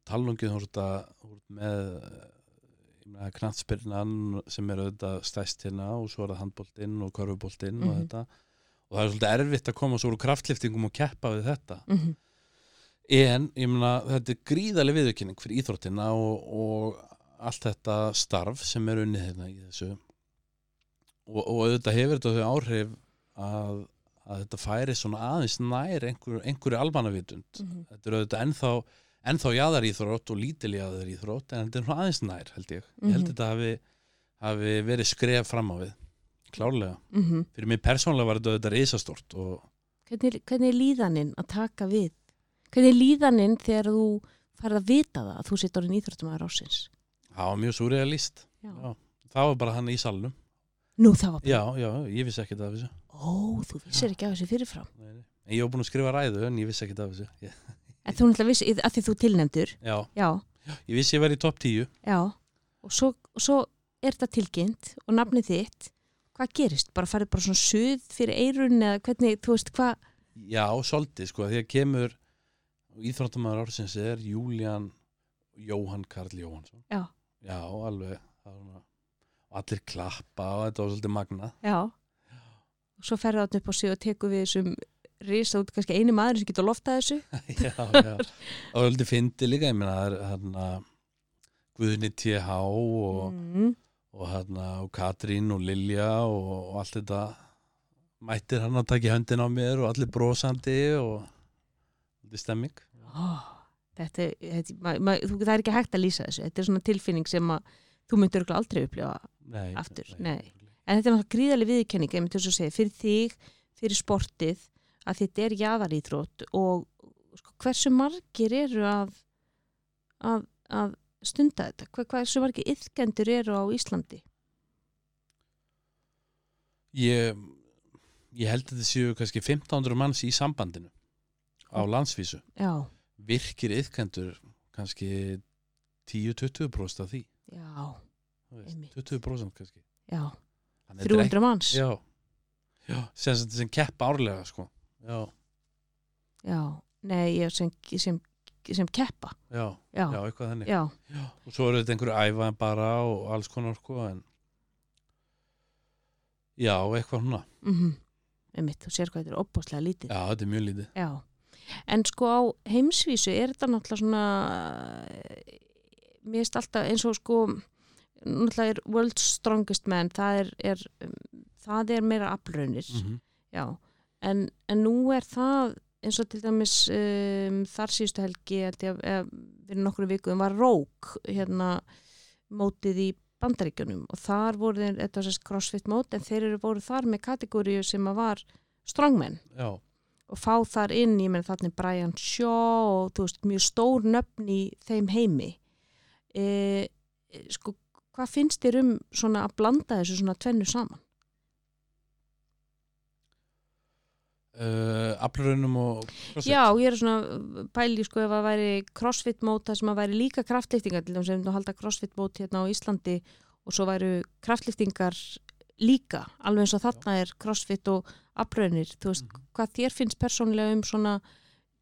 [SPEAKER 2] talungið þú ert að með knattspyrnan sem er auðvitað stæst hérna og svo er það handboltinn og körfuboltinn og
[SPEAKER 1] Mhm.
[SPEAKER 2] þetta og það er svolítið erfitt að koma svo úr kraftliftingum og keppa við þetta
[SPEAKER 1] Mm -hmm.
[SPEAKER 2] en ég meina þetta er gríðarlega viðurkenning fyrir íþróttina og, og allt þetta starf sem er unnið hérna í þessu og, og auðvitað hefur þetta þau áhrif að, að þetta færi svona aðeins nær einhver, einhverju almannavitund
[SPEAKER 1] Mhm.
[SPEAKER 2] þetta er auðvitað ennþá ennþá jaðar íþrótt og lítil jaðar íþrótt en þetta er svona aðeins nær held ég ég held
[SPEAKER 1] Mhm.
[SPEAKER 2] þetta hafi, hafi verið skref fram á við klárlega.
[SPEAKER 1] Mhm.
[SPEAKER 2] fyrir mig persónlega var þetta auðvitað risastort og
[SPEAKER 1] Hvernig, hvernig er líðaninn að taka við? Hvernig er líðaninn þegar þú færð að vita það að þú sitt orðin íþróttamæður ásins
[SPEAKER 2] það var mjög.
[SPEAKER 1] Já.
[SPEAKER 2] það var bara hann í salnum.
[SPEAKER 1] Nú það var bara,
[SPEAKER 2] Já, já, ég vissi ekkert af þessu.
[SPEAKER 1] Ó þú vissir ekki af þessu fyrirfram.
[SPEAKER 2] Nei, ég var búin að skrifa ræðu en ég vissi ekkert af þessu. Ég,
[SPEAKER 1] en þú náttúrulega vissi, að því þú tilnefndur.
[SPEAKER 2] Já,
[SPEAKER 1] já,
[SPEAKER 2] ég vissi ég væri í topp 10
[SPEAKER 1] já. Og svo, og svo er þetta tilkynnt og nafnið þitt hvað gerist? Bara farið bara svona suð fyrir eirun eða hvernig, þú veist hvað
[SPEAKER 2] Já, svolítið, sko, því að kemur íþróttamæður ársins er Júlían Jóhann Karl Jóhannsson
[SPEAKER 1] Já.
[SPEAKER 2] Já, alveg það var svona- og allir klappa og þetta var svolítið magna
[SPEAKER 1] já, og svo ferði það upp á sig og tekur við þessum risa út kannski eini maður sem getur loftað þessu
[SPEAKER 2] Já, já og svolítið fyndi líka, ég meina það er hérna Guðni TH og,
[SPEAKER 1] mm.
[SPEAKER 2] Og hérna og Katrín og Lilja og, og allt þetta mættir hann að taka í höndin á mér og allir brosandi og þetta er stemming.
[SPEAKER 1] Oh, þetta, þetta ma, ma, þú, það er ekki hægt að lýsa þessu. Þetta er svona tilfinning sem að þú örugglega aldrei upplifa
[SPEAKER 2] nei,
[SPEAKER 1] Aftur, nei. en þetta er náttúrulega gríðarlega að segja, fyrir þig, fyrir sportið að þetta er jaðaríþrótt og sko, hversu margir eru að, að, að stunda þetta, Hver, hversu margir yðkendur eru á Íslandi
[SPEAKER 2] Ég, ég held að þetta séu kannski 1500 manns í sambandinu á landsvísu.
[SPEAKER 1] já,
[SPEAKER 2] Virkir yðkendur kannski 10-20% af því.
[SPEAKER 1] já,
[SPEAKER 2] þú veist,
[SPEAKER 1] Einmitt.
[SPEAKER 2] 20% kannski.
[SPEAKER 1] já
[SPEAKER 2] Þannig þetta er
[SPEAKER 1] 300 manns
[SPEAKER 2] Já, já sem, sem, keppa árlega sko. Já,
[SPEAKER 1] já, nei, ég sem, sem, sem keppa.
[SPEAKER 2] Já,
[SPEAKER 1] já,
[SPEAKER 2] já, eitthvað þannig.
[SPEAKER 1] já,
[SPEAKER 2] Já. Og svo eru þetta einhverju æfaðan bara og alls konar sko en Já, eitthvað húnna.
[SPEAKER 1] mhm. Einmitt, þú sér hvað þetta er opbáslega lítið.
[SPEAKER 2] Já, þetta er mjög lítið.
[SPEAKER 1] Já, en sko á heimsvísu er þetta náttúrulega svona mér finnst alltaf eins og sko náttúrulega er World's Strongest Man það er, er, um, það er meira aflraunir,
[SPEAKER 2] Mm
[SPEAKER 1] já. En, en nú er það eins og til dæmis um, þar síðustu helgi fyrir nokkru vikum var Rók hérna mótið í bandaríkjunum. Og þar voru þeir, þetta var sérst crossfit mót en þeir eru voru þar með kategóriu sem að var strongmen.
[SPEAKER 2] Já,
[SPEAKER 1] og fá þar inn, ég menn þarna Brian Shaw og þú veist, mjög stór nöfn í þeim heimi. E, sko, hvað finnst þér um svona að blanda þessu svona tvennu saman?
[SPEAKER 2] Uh, aflurunum og crossfit?
[SPEAKER 1] Já, ég er svona pæli sko ef að væri crossfit mót það sem að væri líka kraftliftingar til þess að við halda crossfit mót hérna á Íslandi og svo væru kraftliftingar líka, alveg eins og þarna er crossfit og afraunir, þú veist,
[SPEAKER 2] Mhm.
[SPEAKER 1] hvað þér finnst persónlega um svona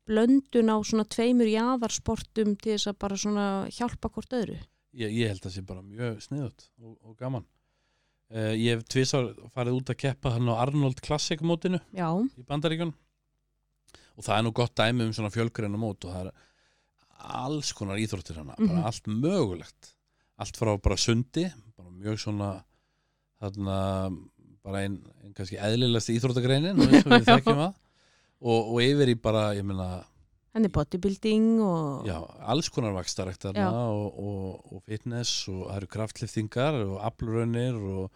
[SPEAKER 1] blöndun á svona tveimur jaðarsportum til þess að bara svona hjálpa hvort öðru?
[SPEAKER 2] Ég, ég held að það sé bara mjög sniðut og, og gaman uh, ég hef tvisar farið út að keppa hann á Arnold Classic mótinu
[SPEAKER 1] Já,
[SPEAKER 2] í Bandaríkjun og það er nú gott dæmi um svona fjölgreina mót og það er alls konar íþróttir hana,
[SPEAKER 1] Mhm.
[SPEAKER 2] bara allt mögulegt. Allt frá bara sundi bara mjög svona þarna bara einn ein kannski eðlilegast íþróttagreinin og, og yfir í bara, ég meina
[SPEAKER 1] henni bodybuilding og
[SPEAKER 2] já, alls konar þarna og, og, og fitness og það eru kraftliftingar og aflurönir og,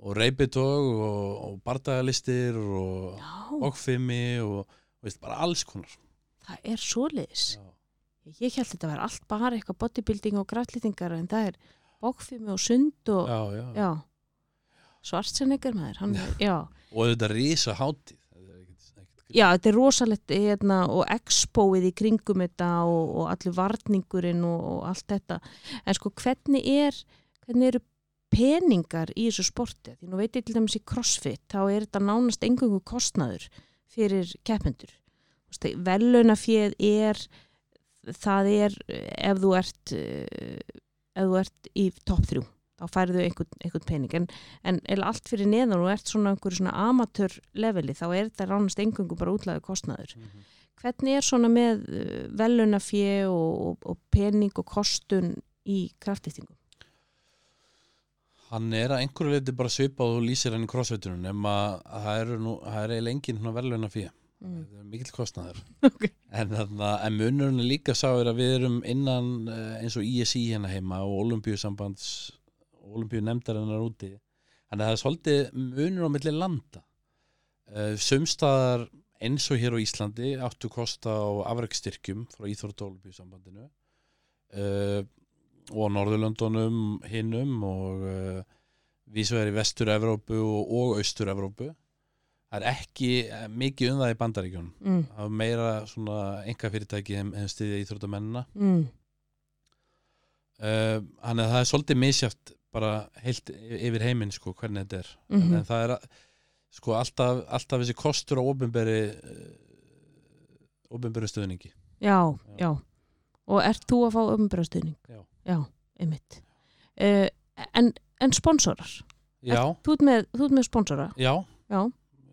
[SPEAKER 2] og reypitog og, og bardagalistir og
[SPEAKER 1] Já,
[SPEAKER 2] bókfimi og, og veist, bara alls konar.
[SPEAKER 1] Það er svoleiðis.
[SPEAKER 2] Já.
[SPEAKER 1] Ég held þetta að vera allt bara eitthvað bodybuilding og kraftliftingar en það er bókfimi og sund og
[SPEAKER 2] Já, já.
[SPEAKER 1] já, svartsennegar maður hann, er- já.
[SPEAKER 2] og þetta rísa hátíð þetta er ekkert, ekkert grín.
[SPEAKER 1] Já, þetta er rosalegt hérna, og expóið í kringum þetta og, og allir varningurinn og, og allt þetta. En sko hvernig er hvernig eru peningar í þessu sporti? Því nú veit ég til dæmis í crossfit þá er þetta nánast engungu kostnaður fyrir keppendur. Velunaféð er það er ef þú ert eh, ef þú ert í topp þrjú þá færðu einhvern, einhvern pening en, en allt fyrir neðan og ert svona einhverju svona amatör leveli þá er þetta ránast engungu bara útlæðu kostnaður
[SPEAKER 2] Mhm.
[SPEAKER 1] hvernig er svona með velunafjö og, og, og pening og kostun í kraftlýftingum?
[SPEAKER 2] hann er að einhverju leiti bara svipað og lýsir hann í crossfittunum nema að það eru er svona verðluna fyrir
[SPEAKER 1] Mm.
[SPEAKER 2] það er mikill kostnaður
[SPEAKER 1] Ok.
[SPEAKER 2] en, þarna, en munurinn er líka sá er að við erum innan eh, eins og ISI hérna heima og Olimpíusambands Olimpíu nefndarinnar úti. Þannig að það er svolítið munur á milli landa. Uh, sumstaðar eins og hér á Íslandi áttu kosta á afrækstyrkjum frá Íþrótt og Olimpíusambandinu uh, og á Norðurlöndunum hinnum og uh, vísvegar í Vestur-Evrópu og, og Austur-Evrópu. Það er ekki eh, mikið um það í bandaríkjunum.
[SPEAKER 1] Mm.
[SPEAKER 2] það er meira svona enga fyrirtæki en, stiðja íþróttamennina.
[SPEAKER 1] Mm.
[SPEAKER 2] uh, þannig að það er svolítið misjátt bara heilt yfir heiminn sko hvernig þetta er
[SPEAKER 1] Mhm.
[SPEAKER 2] en, en það er sko alltaf, alltaf þessi kostur á ofinberi ofinberi stöðningi
[SPEAKER 1] Já,
[SPEAKER 2] Já.
[SPEAKER 1] já. Og ert þú að fá umbröðstuðning?
[SPEAKER 2] Já.
[SPEAKER 1] Já, einmitt. Uh, en, en sponsorar?
[SPEAKER 2] já,
[SPEAKER 1] Þú ert með, þú ert með sponsora?
[SPEAKER 2] já,
[SPEAKER 1] Já.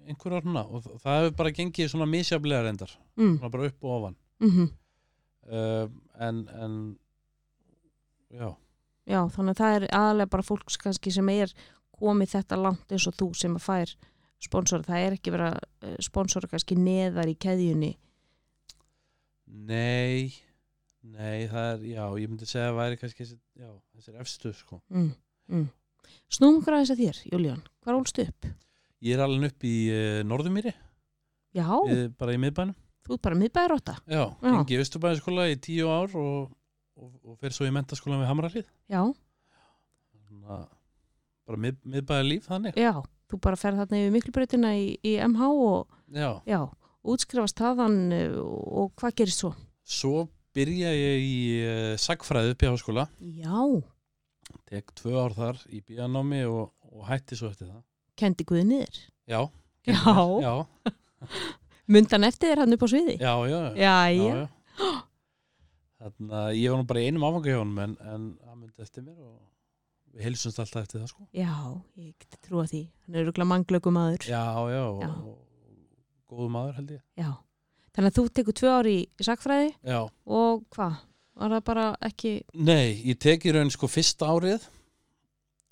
[SPEAKER 2] einhverjar hana og það, hefur bara gengið svona misjaflega reyndar
[SPEAKER 1] Mm.
[SPEAKER 2] bara upp og ofan
[SPEAKER 1] Mm
[SPEAKER 2] uh, en, en já,
[SPEAKER 1] Já, þannig að það er aðalega bara fólks kannski sem er komið þetta langt eins og þú sem að fær sponsora. Það er ekki vera uh, sponsora kannski neðar í keðjunni.
[SPEAKER 2] nei nei, það er, já, ég myndi segja að væri kannski já, þessir efstu sko
[SPEAKER 1] Mm. Mm. Snúum okkur aðeins að þér, Júlíán. Hvað ólst upp?
[SPEAKER 2] Ég er alveg upp í uh, Norðumýri,
[SPEAKER 1] Já,
[SPEAKER 2] uh, bara í miðbænum.
[SPEAKER 1] þú ert bara miðbæður átta.
[SPEAKER 2] Já, gengi í Östubæðaskóla í tíu ár og, og, og fer svo í mentaskóla við Hamralið.
[SPEAKER 1] Já,
[SPEAKER 2] Bara mið, miðbæða líf þannig.
[SPEAKER 1] já. Þú bara ferð þarna yfir miklubreytina í, í MH og
[SPEAKER 2] Já,
[SPEAKER 1] já, útskrifast þaðan uh, og hvað gerist svo?
[SPEAKER 2] svo byrja ég í uh, sagfræði upp í háskóla.
[SPEAKER 1] Já,
[SPEAKER 2] Tek tvö ár þar í bíanámi og, og hætti svo eftir það.
[SPEAKER 1] kendi Guði niður.
[SPEAKER 2] Já.
[SPEAKER 1] Já.
[SPEAKER 2] Já,
[SPEAKER 1] Mundan eftir þér hann upp á sviði?
[SPEAKER 2] já, já.
[SPEAKER 1] Já,
[SPEAKER 2] já,
[SPEAKER 1] já.
[SPEAKER 2] já. Þannig að ég var nú bara í einum áfanga hjá honum en, en hann myndi eftir mér og við heilsumst alltaf eftir það sko.
[SPEAKER 1] Já, ég geti trúa því. Hann er rúglega manglöku maður.
[SPEAKER 2] Já, já, og,
[SPEAKER 1] Já.
[SPEAKER 2] og góðu maður held ég.
[SPEAKER 1] Já. Þannig að þú tekur tvö ári í sakfræði
[SPEAKER 2] Já.
[SPEAKER 1] og hvað? Var það bara ekki...
[SPEAKER 2] Nei, ég tek í raun sko fyrsta árið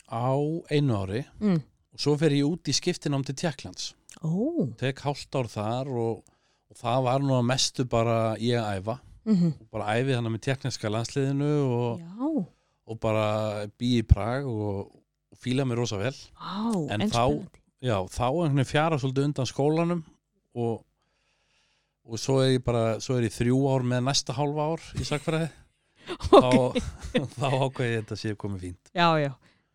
[SPEAKER 2] á einu ári
[SPEAKER 1] Mm.
[SPEAKER 2] og svo fer ég út í skiptinám til Tjekklands.
[SPEAKER 1] Ó,
[SPEAKER 2] Tek hálft ár þar og, og það var nú að mestu bara ég að æfa
[SPEAKER 1] mm
[SPEAKER 2] og bara æfið hann með tjekkneska landsliðinu og, og bara bý í Prag og, og fíla mér rosa vel.
[SPEAKER 1] á,
[SPEAKER 2] En þá-. Já, þá fjara svolítið undan skólanum og, og svo er ég bara, svo er ég þrjú ár með næsta hálfa ár í sakfræði.
[SPEAKER 1] Ok,
[SPEAKER 2] þá, þá ákveði ég þetta sé komið fínt
[SPEAKER 1] já, já,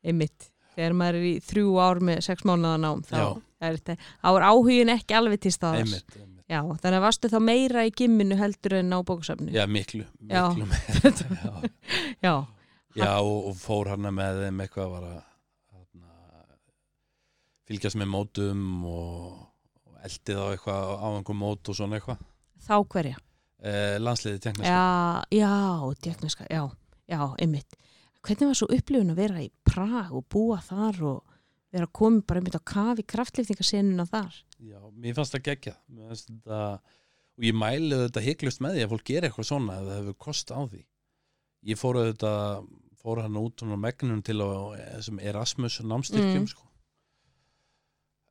[SPEAKER 1] einmitt. Þegar maður er í þrjú ár með sex mánuða nám, þá, er þetta- þá er áhugin ekki alveg til staðar.
[SPEAKER 2] einmitt, einmitt.
[SPEAKER 1] Já, þannig að varstu þá meira í gimminu heldur en á bókusafni.
[SPEAKER 2] Já, miklu,
[SPEAKER 1] Já.
[SPEAKER 2] miklu meira Já,
[SPEAKER 1] Já,
[SPEAKER 2] já og, og fór hann með þeim eitthvað var að hana, fylgjast með mótum og, og eldi þá eitthvað á einhver mót og svona eitthvað
[SPEAKER 1] þá hverja?
[SPEAKER 2] eh, landsliði tekniska
[SPEAKER 1] Já, já, tekniska, já, já, einmitt. Hvernig var svo upplifun að vera í Prag og búa þar og vera komið bara einmitt á kafi kraftliftingasenuna þar?
[SPEAKER 2] Já, mér fannst það gegja þetta, og ég mæli þetta hygglust með því að fólk gera eitthvað svona ef það hefur kost á því ég fór að þetta fór hann út á megnum til Erasmus námstyrkjum
[SPEAKER 1] Mm.
[SPEAKER 2] sko.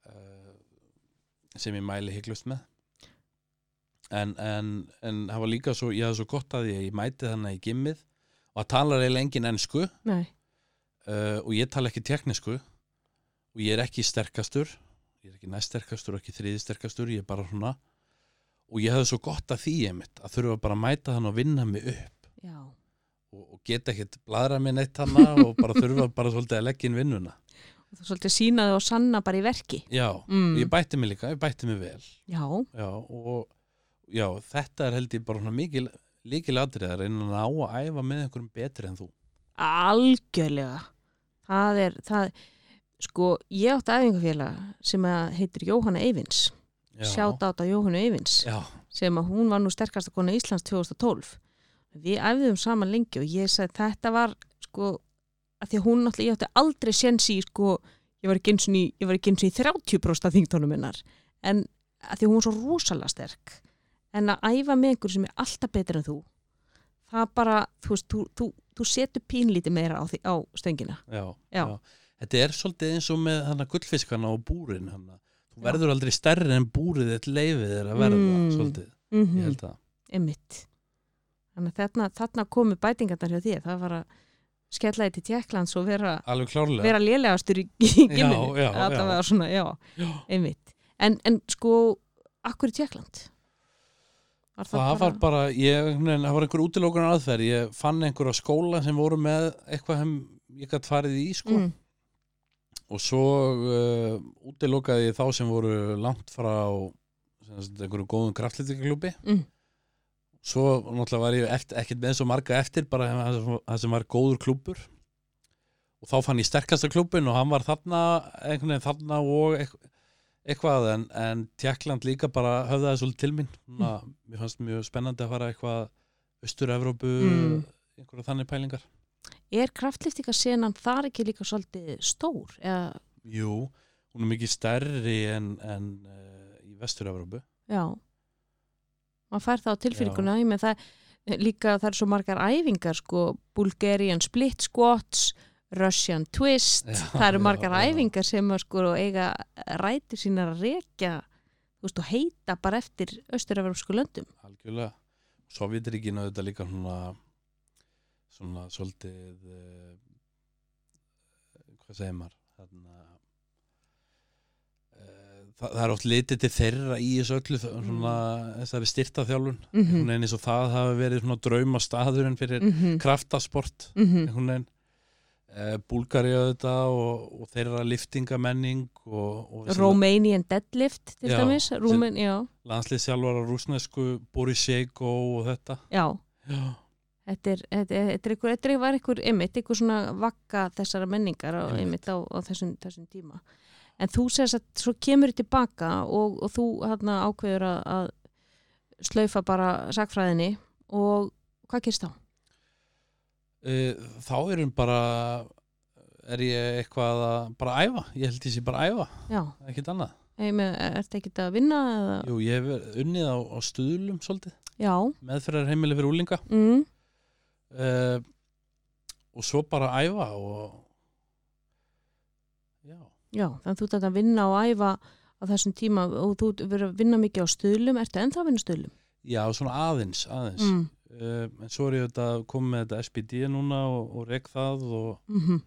[SPEAKER 2] uh, sem ég mæli hygglust með en, en, en það var líka svo ég hafði svo gott að að ég mæti þannig í gimmið og það talar eiginlega engin ennsku uh, og ég tala ekki teknisku og ég er ekki sterkastur. Ég er ekki næststerkastur og ekki þriðisterkastur ég er bara svona. Og ég hefði svo gott að því einmitt að þurfa bara að mæta þann og vinna mig upp.
[SPEAKER 1] Já,
[SPEAKER 2] og, og geta ekkert bladra mig neitt hana og bara þurfa bara svolítið að leggja inn vinnuna.
[SPEAKER 1] Og þú svolítið sínaði og sanna bara í verki.
[SPEAKER 2] já,
[SPEAKER 1] Mm.
[SPEAKER 2] og ég bætti mig líka, ég bætti mig vel.
[SPEAKER 1] Já,
[SPEAKER 2] já, og já, þetta er held ég bara svona mikil líkil atrið að reyna að ná að æfa með einhverjum betri en þú.
[SPEAKER 1] Algjörlega. Það er, það, sko, ég átti æfingafélag sem að heitir Jóhanna Eyvins,
[SPEAKER 2] já,
[SPEAKER 1] sjátt átt á Jóhannu Eyvins.
[SPEAKER 2] já,
[SPEAKER 1] sem að hún var nú sterkasta kona Íslands 2012 við æfðum saman lengi og ég sagði þetta var sko að því að hún náttúrulega, ég átti aldrei séns í sko, ég var ekki eins og í, ég var ekki eins og í 30% af þingtónum minnar en að því að hún var svo rosalega sterk. En að æfa með einhver sem er alltaf betur en þú það bara, þú veist, þú, þú, þú setur pínlítið meira á, á stöngina.
[SPEAKER 2] Já,
[SPEAKER 1] Já.
[SPEAKER 2] Þetta er svolítið eins og með hana gullfiskana og búrin hana. þú verður aldrei stærri en búrið eitt leifið er að verða
[SPEAKER 1] Mm.
[SPEAKER 2] svolítið,
[SPEAKER 1] mm
[SPEAKER 2] ég held að
[SPEAKER 1] Emmitt. Þannig að þarna, þarna komu bætingarnar hjá þér. Það var að skella þið til Tjekklands og vera, vera lélegastur í, í gimminu.
[SPEAKER 2] já, já.
[SPEAKER 1] svona, já. En, en sko, akkur í Tjekkland? Var
[SPEAKER 2] það var bara, ég, nein, það var einhver útilókunar aðferð, ég fann einhverja skóla sem voru með eitthvað sem ég gætt farið í sko
[SPEAKER 1] Mm,
[SPEAKER 2] og svo uh, útilókaði ég þá sem voru langt frá sem sagt, einhverju góðum kraftlýtingarklúbi
[SPEAKER 1] mm,
[SPEAKER 2] svo náttúrulega var ég eftir, ekkert með svo marga eftir bara það sem- var góður klúbur og þá fann ég sterkasta klúbin og hann var þarna veginn þarna og eitthvað, en, en Tjekkland líka bara höfðaði svolítið til mín. Svona, mér fannst mjög spennandi að fara eitthvað Östur-Evrópu
[SPEAKER 1] Mm.
[SPEAKER 2] einhverja þannig pælingar
[SPEAKER 1] er kraftlýftingasenan þar ekki líka svolítið stór? Eða,
[SPEAKER 2] Jú, hún er mikið stærri en, en uh, í Vestur-Evrópu.
[SPEAKER 1] Já, maður fær það á tilfinninguna í með það líka það er svo margar æfingar sko, Bulgarian split squats Russian twist
[SPEAKER 2] Já,
[SPEAKER 1] það eru margar
[SPEAKER 2] já, já.
[SPEAKER 1] æfingar sem að sko eiga rætir sínar að rekja veist, og heita bara eftir austurafrömsku löndum.
[SPEAKER 2] Algjörlega. Sovjetríkinu þetta líka svona svona svolítið uh, hvað segir maður? Þarna uh, það, það er oft litið til þeirra í þessu öllu þ- svona þessari styrta þjálfun
[SPEAKER 1] mm -hmm.
[SPEAKER 2] eins og það hafi verið svona drauma staðurinn fyrir
[SPEAKER 1] mm -hmm.
[SPEAKER 2] kraftasport einhvern veginn. Uh, Búlgari auðvitað og, og þeirra liftingamenning og, og þessi
[SPEAKER 1] Romanian deadlift til dæmis. Rúmen, já,
[SPEAKER 2] landslýsjálfar á rúsnesku Boris Sjeko og þetta.
[SPEAKER 1] Já.
[SPEAKER 2] Já,
[SPEAKER 1] Þetta er, þetta er, þetta er, einhver, þetta er var einhver, einmitt, einhver svona vakka þessara menningar á, á, á þessum, þessum tíma. En þú segist að svo kemur þið tilbaka og, og þú hérna, ákveður að, að slaufa bara sakfræðinni og hvað gerst þá?
[SPEAKER 2] uh, þá erum bara er ég eitthvað að bara æfa, ég held ég sé bara að æfa. Ekkert annað,
[SPEAKER 1] ég með, ertu ekkert að vinna eða?
[SPEAKER 2] jú ég hef unnið á, á stuðlum svolítið, meðferðar heimili fyrir úlinga
[SPEAKER 1] mm,
[SPEAKER 2] uh, og svo bara æfa og já,
[SPEAKER 1] já, þannig að þú ert að vinna og æfa á þessum tíma og þú verður að vinna mikið á stöðlum, ertu ennþá að vinna stöðlum?
[SPEAKER 2] já svona aðeins, aðeins.
[SPEAKER 1] Mm,
[SPEAKER 2] uh, en svo er ég þetta komið með þetta SPD núna og, og rek það og,
[SPEAKER 1] mm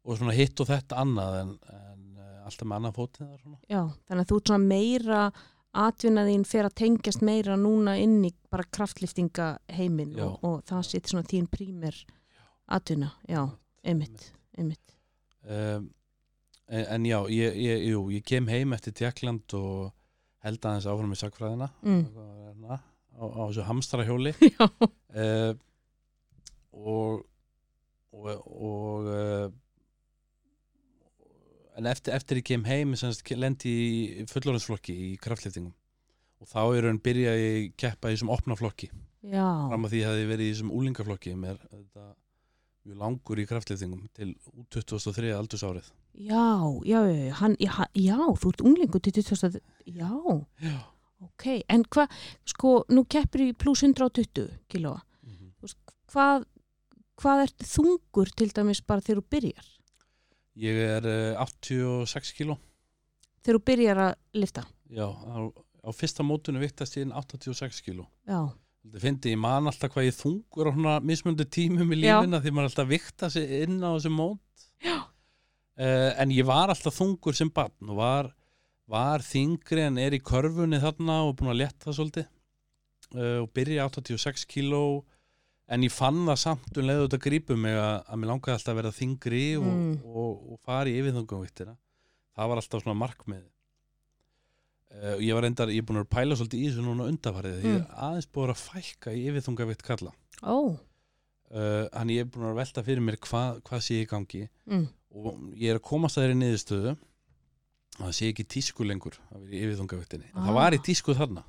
[SPEAKER 2] og svona hitt og þetta annað en, en uh, alltaf með annað fótið
[SPEAKER 1] Já, þannig að þú ert svona meira atvinnaðín fer að tengjast meira núna inn í bara kraftliftinga heiminn og, og það sétt svona þín prímer atvinna, já, einmitt, einmitt.
[SPEAKER 2] um, en, en já, ég, ég, jú, ég kem heim eftir Tjekkland og held aðeins áfram í sakfræðina
[SPEAKER 1] Mm.
[SPEAKER 2] á, á þessu hamstrahjóli. Uh, og og, og uh, en eftir, eftir ég kem heim semst, lendi í fullorðinsflokki í kraftliftingum og þá er hann byrjaði ég að keppa í þessum opna flokki
[SPEAKER 1] Já,
[SPEAKER 2] fram að því hefði verið í þessum úlingaflokki með þetta mjög langur í kraftliftingum til út 2003 aldursárið
[SPEAKER 1] já, já, já, já, hann, já, já, þú ert unglingur til 2000, já,
[SPEAKER 2] já.
[SPEAKER 1] Ok, en hvað, sko, nú keppir í pluss 120 kílóa,
[SPEAKER 2] mm
[SPEAKER 1] hvað, hvað ert þungur til dæmis bara þegar þú byrjar,
[SPEAKER 2] ég er uh, 86 kíló.
[SPEAKER 1] Þegar þú byrjar að lifta,
[SPEAKER 2] já, á, á fyrsta mótunum viktast ég inn 86 kíló.
[SPEAKER 1] Já,
[SPEAKER 2] Þetta fyndi, ég man alltaf hvað ég þungur á svona mismunandi tímum í
[SPEAKER 1] Já.
[SPEAKER 2] lífina því maður alltaf vikta sig inn á þessu mót.
[SPEAKER 1] Já.
[SPEAKER 2] uh, en ég var alltaf þungur sem barn og var, var þingri en er í körfunni þarna og búin að letta svolítið. Uh, og byrja 86 kíló en ég fann það samt um leiðu þetta grípum mig að, að mér langaði alltaf að vera þingri og,
[SPEAKER 1] Mm.
[SPEAKER 2] og, og fara í yfirþungumviktina það var alltaf svona markmið uh, ég var reyndar, ég er búin að pæla svolítið í þessu núna undarfarið því
[SPEAKER 1] Mm.
[SPEAKER 2] mm. aðeins búin að fækka í yfirþungavikt kalla
[SPEAKER 1] ó,
[SPEAKER 2] uh, hann ég er búin að velta fyrir mér hvað hva sé í gangi
[SPEAKER 1] mm,
[SPEAKER 2] og ég er að komast að þeirri niðurstöðu að það sé ekki tísku lengur að vera í yfirþungaviktinni
[SPEAKER 1] Ah.
[SPEAKER 2] það var í tísku þarna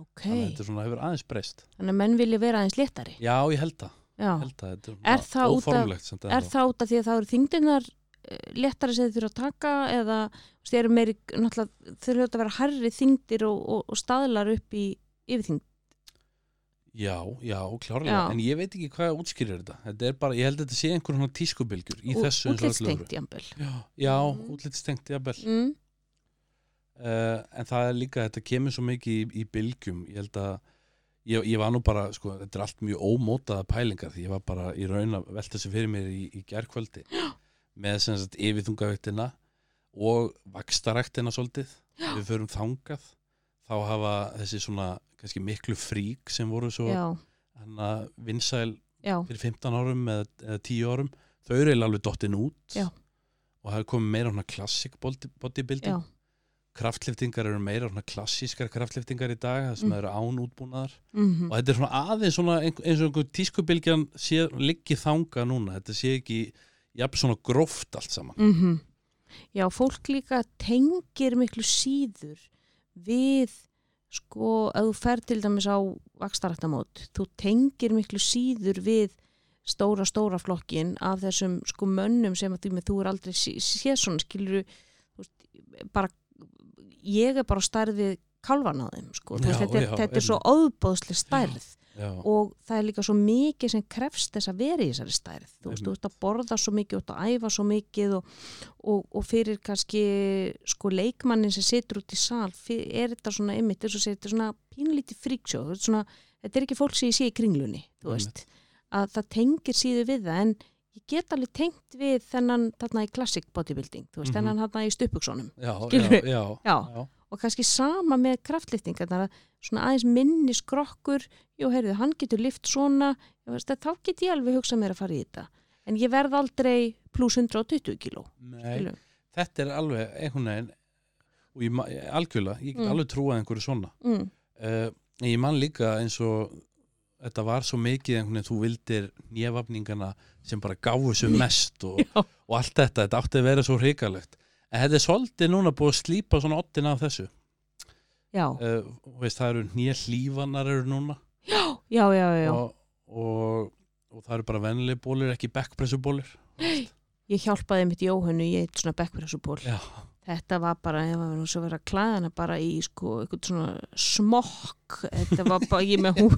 [SPEAKER 1] ok,
[SPEAKER 2] þannig að þetta svona hefur aðeins breyst.
[SPEAKER 1] Þannig að menn vilja vera aðeins léttari,
[SPEAKER 2] já ég held það, held þetta
[SPEAKER 1] Er það út af-
[SPEAKER 2] óformlegt samt
[SPEAKER 1] er það út af því að það eru þingdinnar léttari sem þið þurfa að taka eða þeir eru meiri, eru að vera hærri þingdir og, og, og staðlar upp í yfirþyngd?
[SPEAKER 2] Já, já, klárlega,
[SPEAKER 1] Já.
[SPEAKER 2] en ég veit ekki hvað útskýrir þetta. Þetta er bara, ég held að þetta sé einhver svona tískubilgjur í þessu
[SPEAKER 1] útlitstengt jambel
[SPEAKER 2] já, já útlitstengt jafnvel.
[SPEAKER 1] Mm,
[SPEAKER 2] uh, en það er líka, þetta kemur svo mikið í, í bylgjum, ég held að ég, ég var nú bara, sko, þetta er allt mjög ómótaða pælingar því ég var bara í raun að velta þessu fyrir mér í, í gerkvöldi með sem sagt yfirþungaviktina og vakstaræktina svolítið, við förum þangað þá hafa þessi svona kannski miklu frík sem voru svo
[SPEAKER 1] já,
[SPEAKER 2] vinsæl
[SPEAKER 1] já,
[SPEAKER 2] fyrir 15 árum eða, eða 10 árum þau eru alveg dottin út.
[SPEAKER 1] Já.
[SPEAKER 2] og það er komið meira svona klassik bodybuilding.
[SPEAKER 1] Já,
[SPEAKER 2] kraftliftingar eru meira svona klassískar kraftliftingar í dag það sem
[SPEAKER 1] Mm.
[SPEAKER 2] eru án útbúnaðar.
[SPEAKER 1] Mm
[SPEAKER 2] og þetta er svona aðeins svona ein- eins og einhver tískubilgjan sé, liggi þanga núna. Þetta sé ekki jafn svona gróft allt saman.
[SPEAKER 1] Mm já, fólk líka tengir miklu síður við sko, að þú fer til dæmis á vakstarættamót, þú tengir miklu síður við stóra, stóra flokkin af þessum sko mönnum sem að því með þú er aldrei sé- séð svona, skilur bara, ég er bara stærð við kálvan á þeim, sko,
[SPEAKER 2] Já,
[SPEAKER 1] þetta, er,
[SPEAKER 2] já,
[SPEAKER 1] þetta er svo óðbóðslega stærð.
[SPEAKER 2] Já,
[SPEAKER 1] og það er líka svo mikið sem krefst þess að vera í þessari stærð. Þú veist, þú
[SPEAKER 2] Einmitt.
[SPEAKER 1] ert að borða svo mikið, þú ert að æfa svo mikið og, og, og fyrir kannski sko leikmannin sem situr út í sal fyr, er þetta svona ymmit, þess að segja, þetta er svona pínlítið fríksjó, þetta er svona þetta er ekki fólk sem ég sé í kringlunni, þú veist. Að það tengir síðu við það en ég get alveg tengt við þennan þarna í classic bodybuilding, veist,
[SPEAKER 2] Mhm.
[SPEAKER 1] þennan þarna í
[SPEAKER 2] já.
[SPEAKER 1] og kannski sama með kraftlifting þannig að svona aðeins minni skrokkur jú, heyrðu, hann getur lift svona veist, þá get ég alveg hugsað mér að fara í þetta. En ég verð aldrei pluss 120 kíló
[SPEAKER 2] þetta er alveg einhvern veginn og ég, algjörlega, ég get
[SPEAKER 1] Mm.
[SPEAKER 2] alveg trúað einhverju svona.
[SPEAKER 1] Mm,
[SPEAKER 2] uh, en ég man líka eins og þetta var svo mikið einhvern veginn þú vildir nýjavafningana sem bara gáfu svo mest og, og allt þetta, þetta átti að vera svo hrikalegt. En þetta er svolítið núna búið að slípa svona ottin af þessu.
[SPEAKER 1] Já,
[SPEAKER 2] uh, veist, það eru nýja hlífanar eru núna.
[SPEAKER 1] Já, já, já, já.
[SPEAKER 2] og, og, og það eru bara vennileg bólir ekki backpressubólir.
[SPEAKER 1] Ég hjálpaði mitt í eitt svona backpressuból
[SPEAKER 2] já,
[SPEAKER 1] þetta var bara, ég var nú svo verið að klæða hana bara í sko, eitthvað svona smokk. Þetta var bara, ég með hún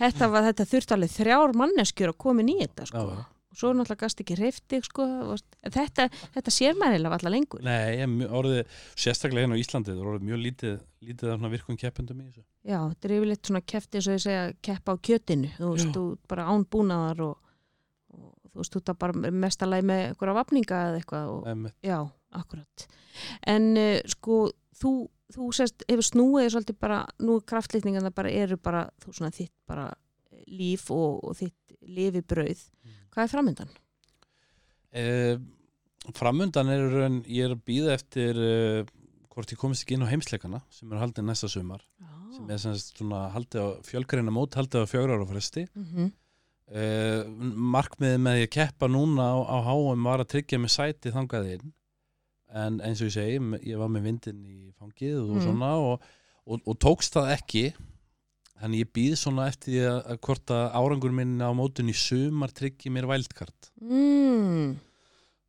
[SPEAKER 1] þetta var, þetta þurfti alveg þrjár manneskjur að koma inn í þetta sko.
[SPEAKER 2] Já.
[SPEAKER 1] og svo náttúrulega gast ekki hreyfti sko, þetta, þetta sér maður eiginlega allar lengur.
[SPEAKER 2] Nei, ég mjög- orðið, sérstaklega hérna á Íslandi það er orðið mjög lítið, lítið af svona virkum keppendum í þessu.
[SPEAKER 1] Já, þetta er yfirleitt svona kefti eins og ég segja keppa á kjötinu, þú veist, þú bara án búnaðar og, og þú veist, þú já, akkurat en uh, sko, þú þú sérst, hefur snúið svolítið bara nú kraftlýtningarna bara eru bara þú svona þitt bara líf og, og þitt lifi brauð
[SPEAKER 2] Mm.
[SPEAKER 1] hvað er framöndan?
[SPEAKER 2] Eh, framundan er ég er að býða eftir uh, hvort ég komist ekki inn á heimsleikana sem er haldið næsta sumar sem er sem sagt svona haldið á fjölgreina mót haldið á fjögur ára fresti
[SPEAKER 1] mm -hmm.
[SPEAKER 2] uh, markmiðið með að keppa núna á, á háum var að tryggja mig sæti þangað inn en eins og ég segi, ég var með vindin í fangið og
[SPEAKER 1] Mm.
[SPEAKER 2] svona og, og, og tókst það ekki þannig ég býð svona eftir því að, hvort að árangur minn á mótun í sumar tryggi mér vældkart
[SPEAKER 1] mm.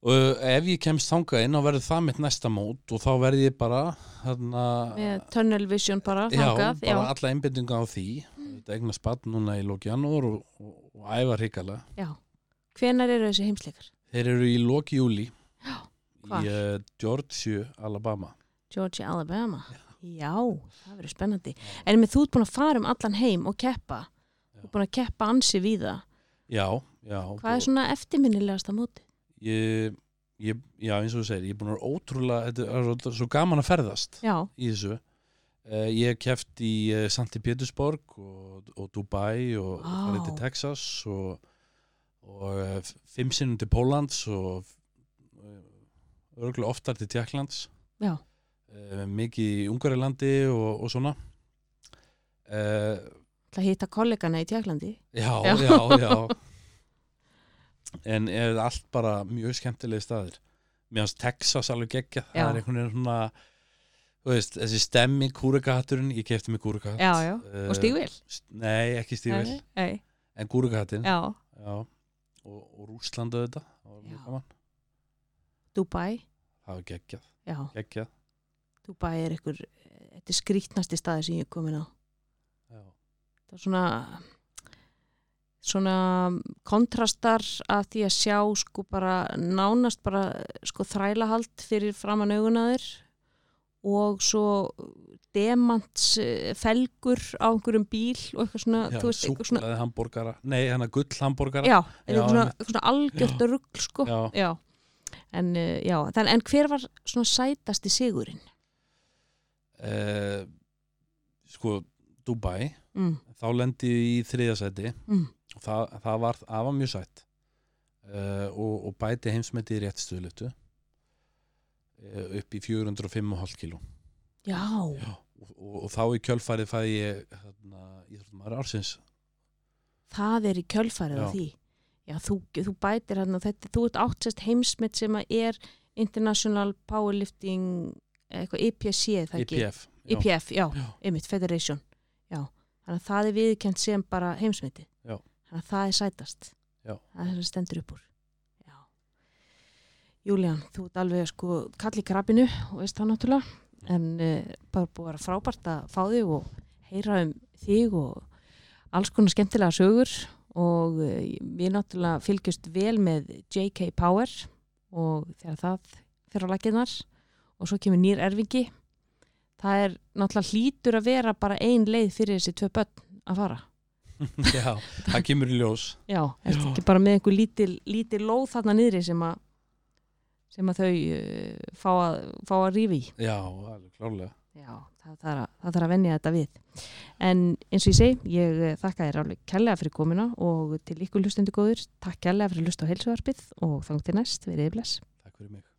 [SPEAKER 2] og ef ég kemst þangað inn þá verður það mitt næsta mót og þá verð ég bara þarna,
[SPEAKER 1] með tunnel vision bara
[SPEAKER 2] já,
[SPEAKER 1] þangað,
[SPEAKER 2] bara alla einbindinga á því þetta eignar spatt núna í loki janúar og, og, og æfa hrikalega
[SPEAKER 1] já. hvenar eru þessi heimsleikar?
[SPEAKER 2] þeir eru í loki júli
[SPEAKER 1] hvar?
[SPEAKER 2] í uh, Georgia, Alabama.
[SPEAKER 1] Georgia, Alabama. Já, það verður spennandi. En með þú ert búin að fara um allan heim og keppa. Þú ert búin að keppa ansi við það
[SPEAKER 2] já, já
[SPEAKER 1] hvað er svona eftirminnilegasta móti?
[SPEAKER 2] ég, ég, já eins og þú segir, ég er búin að vera ótrúlega þetta er svo, svo gaman að ferðast
[SPEAKER 1] já,
[SPEAKER 2] í þessu. Uh, ég hef keft í uh, Santi Petersborg og, og Dubai og farið til Texas og, og uh, fimm sinnum til Póllands og örgulega oftar til Tjekklands uh, mikið í Ungarilandi og, og svona. Uh,
[SPEAKER 1] það hitta kollegana í Tjæklandi
[SPEAKER 2] já,
[SPEAKER 1] Já.
[SPEAKER 2] já, já. En er allt bara mjög skemmtilegi staðir. Finnst Texas alveg geggja það er einhvern veginn svona veist, þessi stemmi kúrikahatturinn ég kefti mig kúrikahatt
[SPEAKER 1] já, og stígvél
[SPEAKER 2] nei, ekki
[SPEAKER 1] nei.
[SPEAKER 2] en kúrikahattin og, og Rúslandu þetta það var
[SPEAKER 1] Já.
[SPEAKER 2] mjög gaman
[SPEAKER 1] Dubai.
[SPEAKER 2] Það var geggjað, geggjað.
[SPEAKER 1] Dubai er ykkur þetta er skrítnasti staði sem ég er komin á.
[SPEAKER 2] Já,
[SPEAKER 1] það er svona svona kontrastar að því að sjá sko bara nánast bara sko þrælahald fyrir framan augunaður og svo demants eh, á einhverjum bíl og eitthvað svona,
[SPEAKER 2] já
[SPEAKER 1] veist, eitthvað svona
[SPEAKER 2] nei, hann að gull hambúrgara
[SPEAKER 1] já,
[SPEAKER 2] Já,
[SPEAKER 1] eitthvað svona, eitthvað svona algjört rugl sko,
[SPEAKER 2] Já.
[SPEAKER 1] En uh, já, þann, en hver var svona sætasti sigurinn?
[SPEAKER 2] Eh, sko, Dubai
[SPEAKER 1] Mm,
[SPEAKER 2] þá lendi ég í þriðasæti
[SPEAKER 1] mm,
[SPEAKER 2] og það, það, var, það var mjög sætt. Uh, og, og bæti heimsmeti í rétt stöðlutu uh, upp í 405,5 kíló.
[SPEAKER 1] Já,
[SPEAKER 2] Já, og, og, og þá í kjölfarið fæði ég hérna, íþróttumæður ársins.
[SPEAKER 1] Það er í kjölfarið
[SPEAKER 2] Já.
[SPEAKER 1] því já, þú, þú bætir hérna þetta, þú ert áttsest heimsmet sem að er International Powerlifting eitthvað IPC, það ekki?
[SPEAKER 2] IPF E já.
[SPEAKER 1] IPF, já,
[SPEAKER 2] Já.
[SPEAKER 1] einmitt, Federation já, þannig að það er viðkjönt sem bara heimsmeti
[SPEAKER 2] Já.
[SPEAKER 1] þannig að það er sætast
[SPEAKER 2] Já.
[SPEAKER 1] það er sem stendur upp úr já. Júlían, þú ert alveg sko kall í krabbinu og veist það náttúrulega en uh, bara búið að frábært að fá þig og heyra um þig og alls konar skemmtilega sögur og uh, við náttúrulega fylgjast vel með JK Power og þegar það fyrir á laginnar og svo kemur nýr erfingi. Það er náttúrulega hlýtur að vera bara ein leið fyrir þessi tvö börn að fara.
[SPEAKER 2] Já, það kemur í ljós.
[SPEAKER 1] Já, ertu ekki bara með einhver lítil, lítil lóð þarna niðri sem að sem að þau uh, fá að, fá að rífi í?
[SPEAKER 2] Já, alveg klárlega
[SPEAKER 1] Já, það þarf að, þarf að venja þetta við. En eins og ég segi, ég eh, þakka þér alveg kærlega fyrir komuna og til ykkur hlustendur góður, takk kærlega fyrir að hlusta á heilsuvarpið og þangt til næst, verið bless.
[SPEAKER 2] takk fyrir mig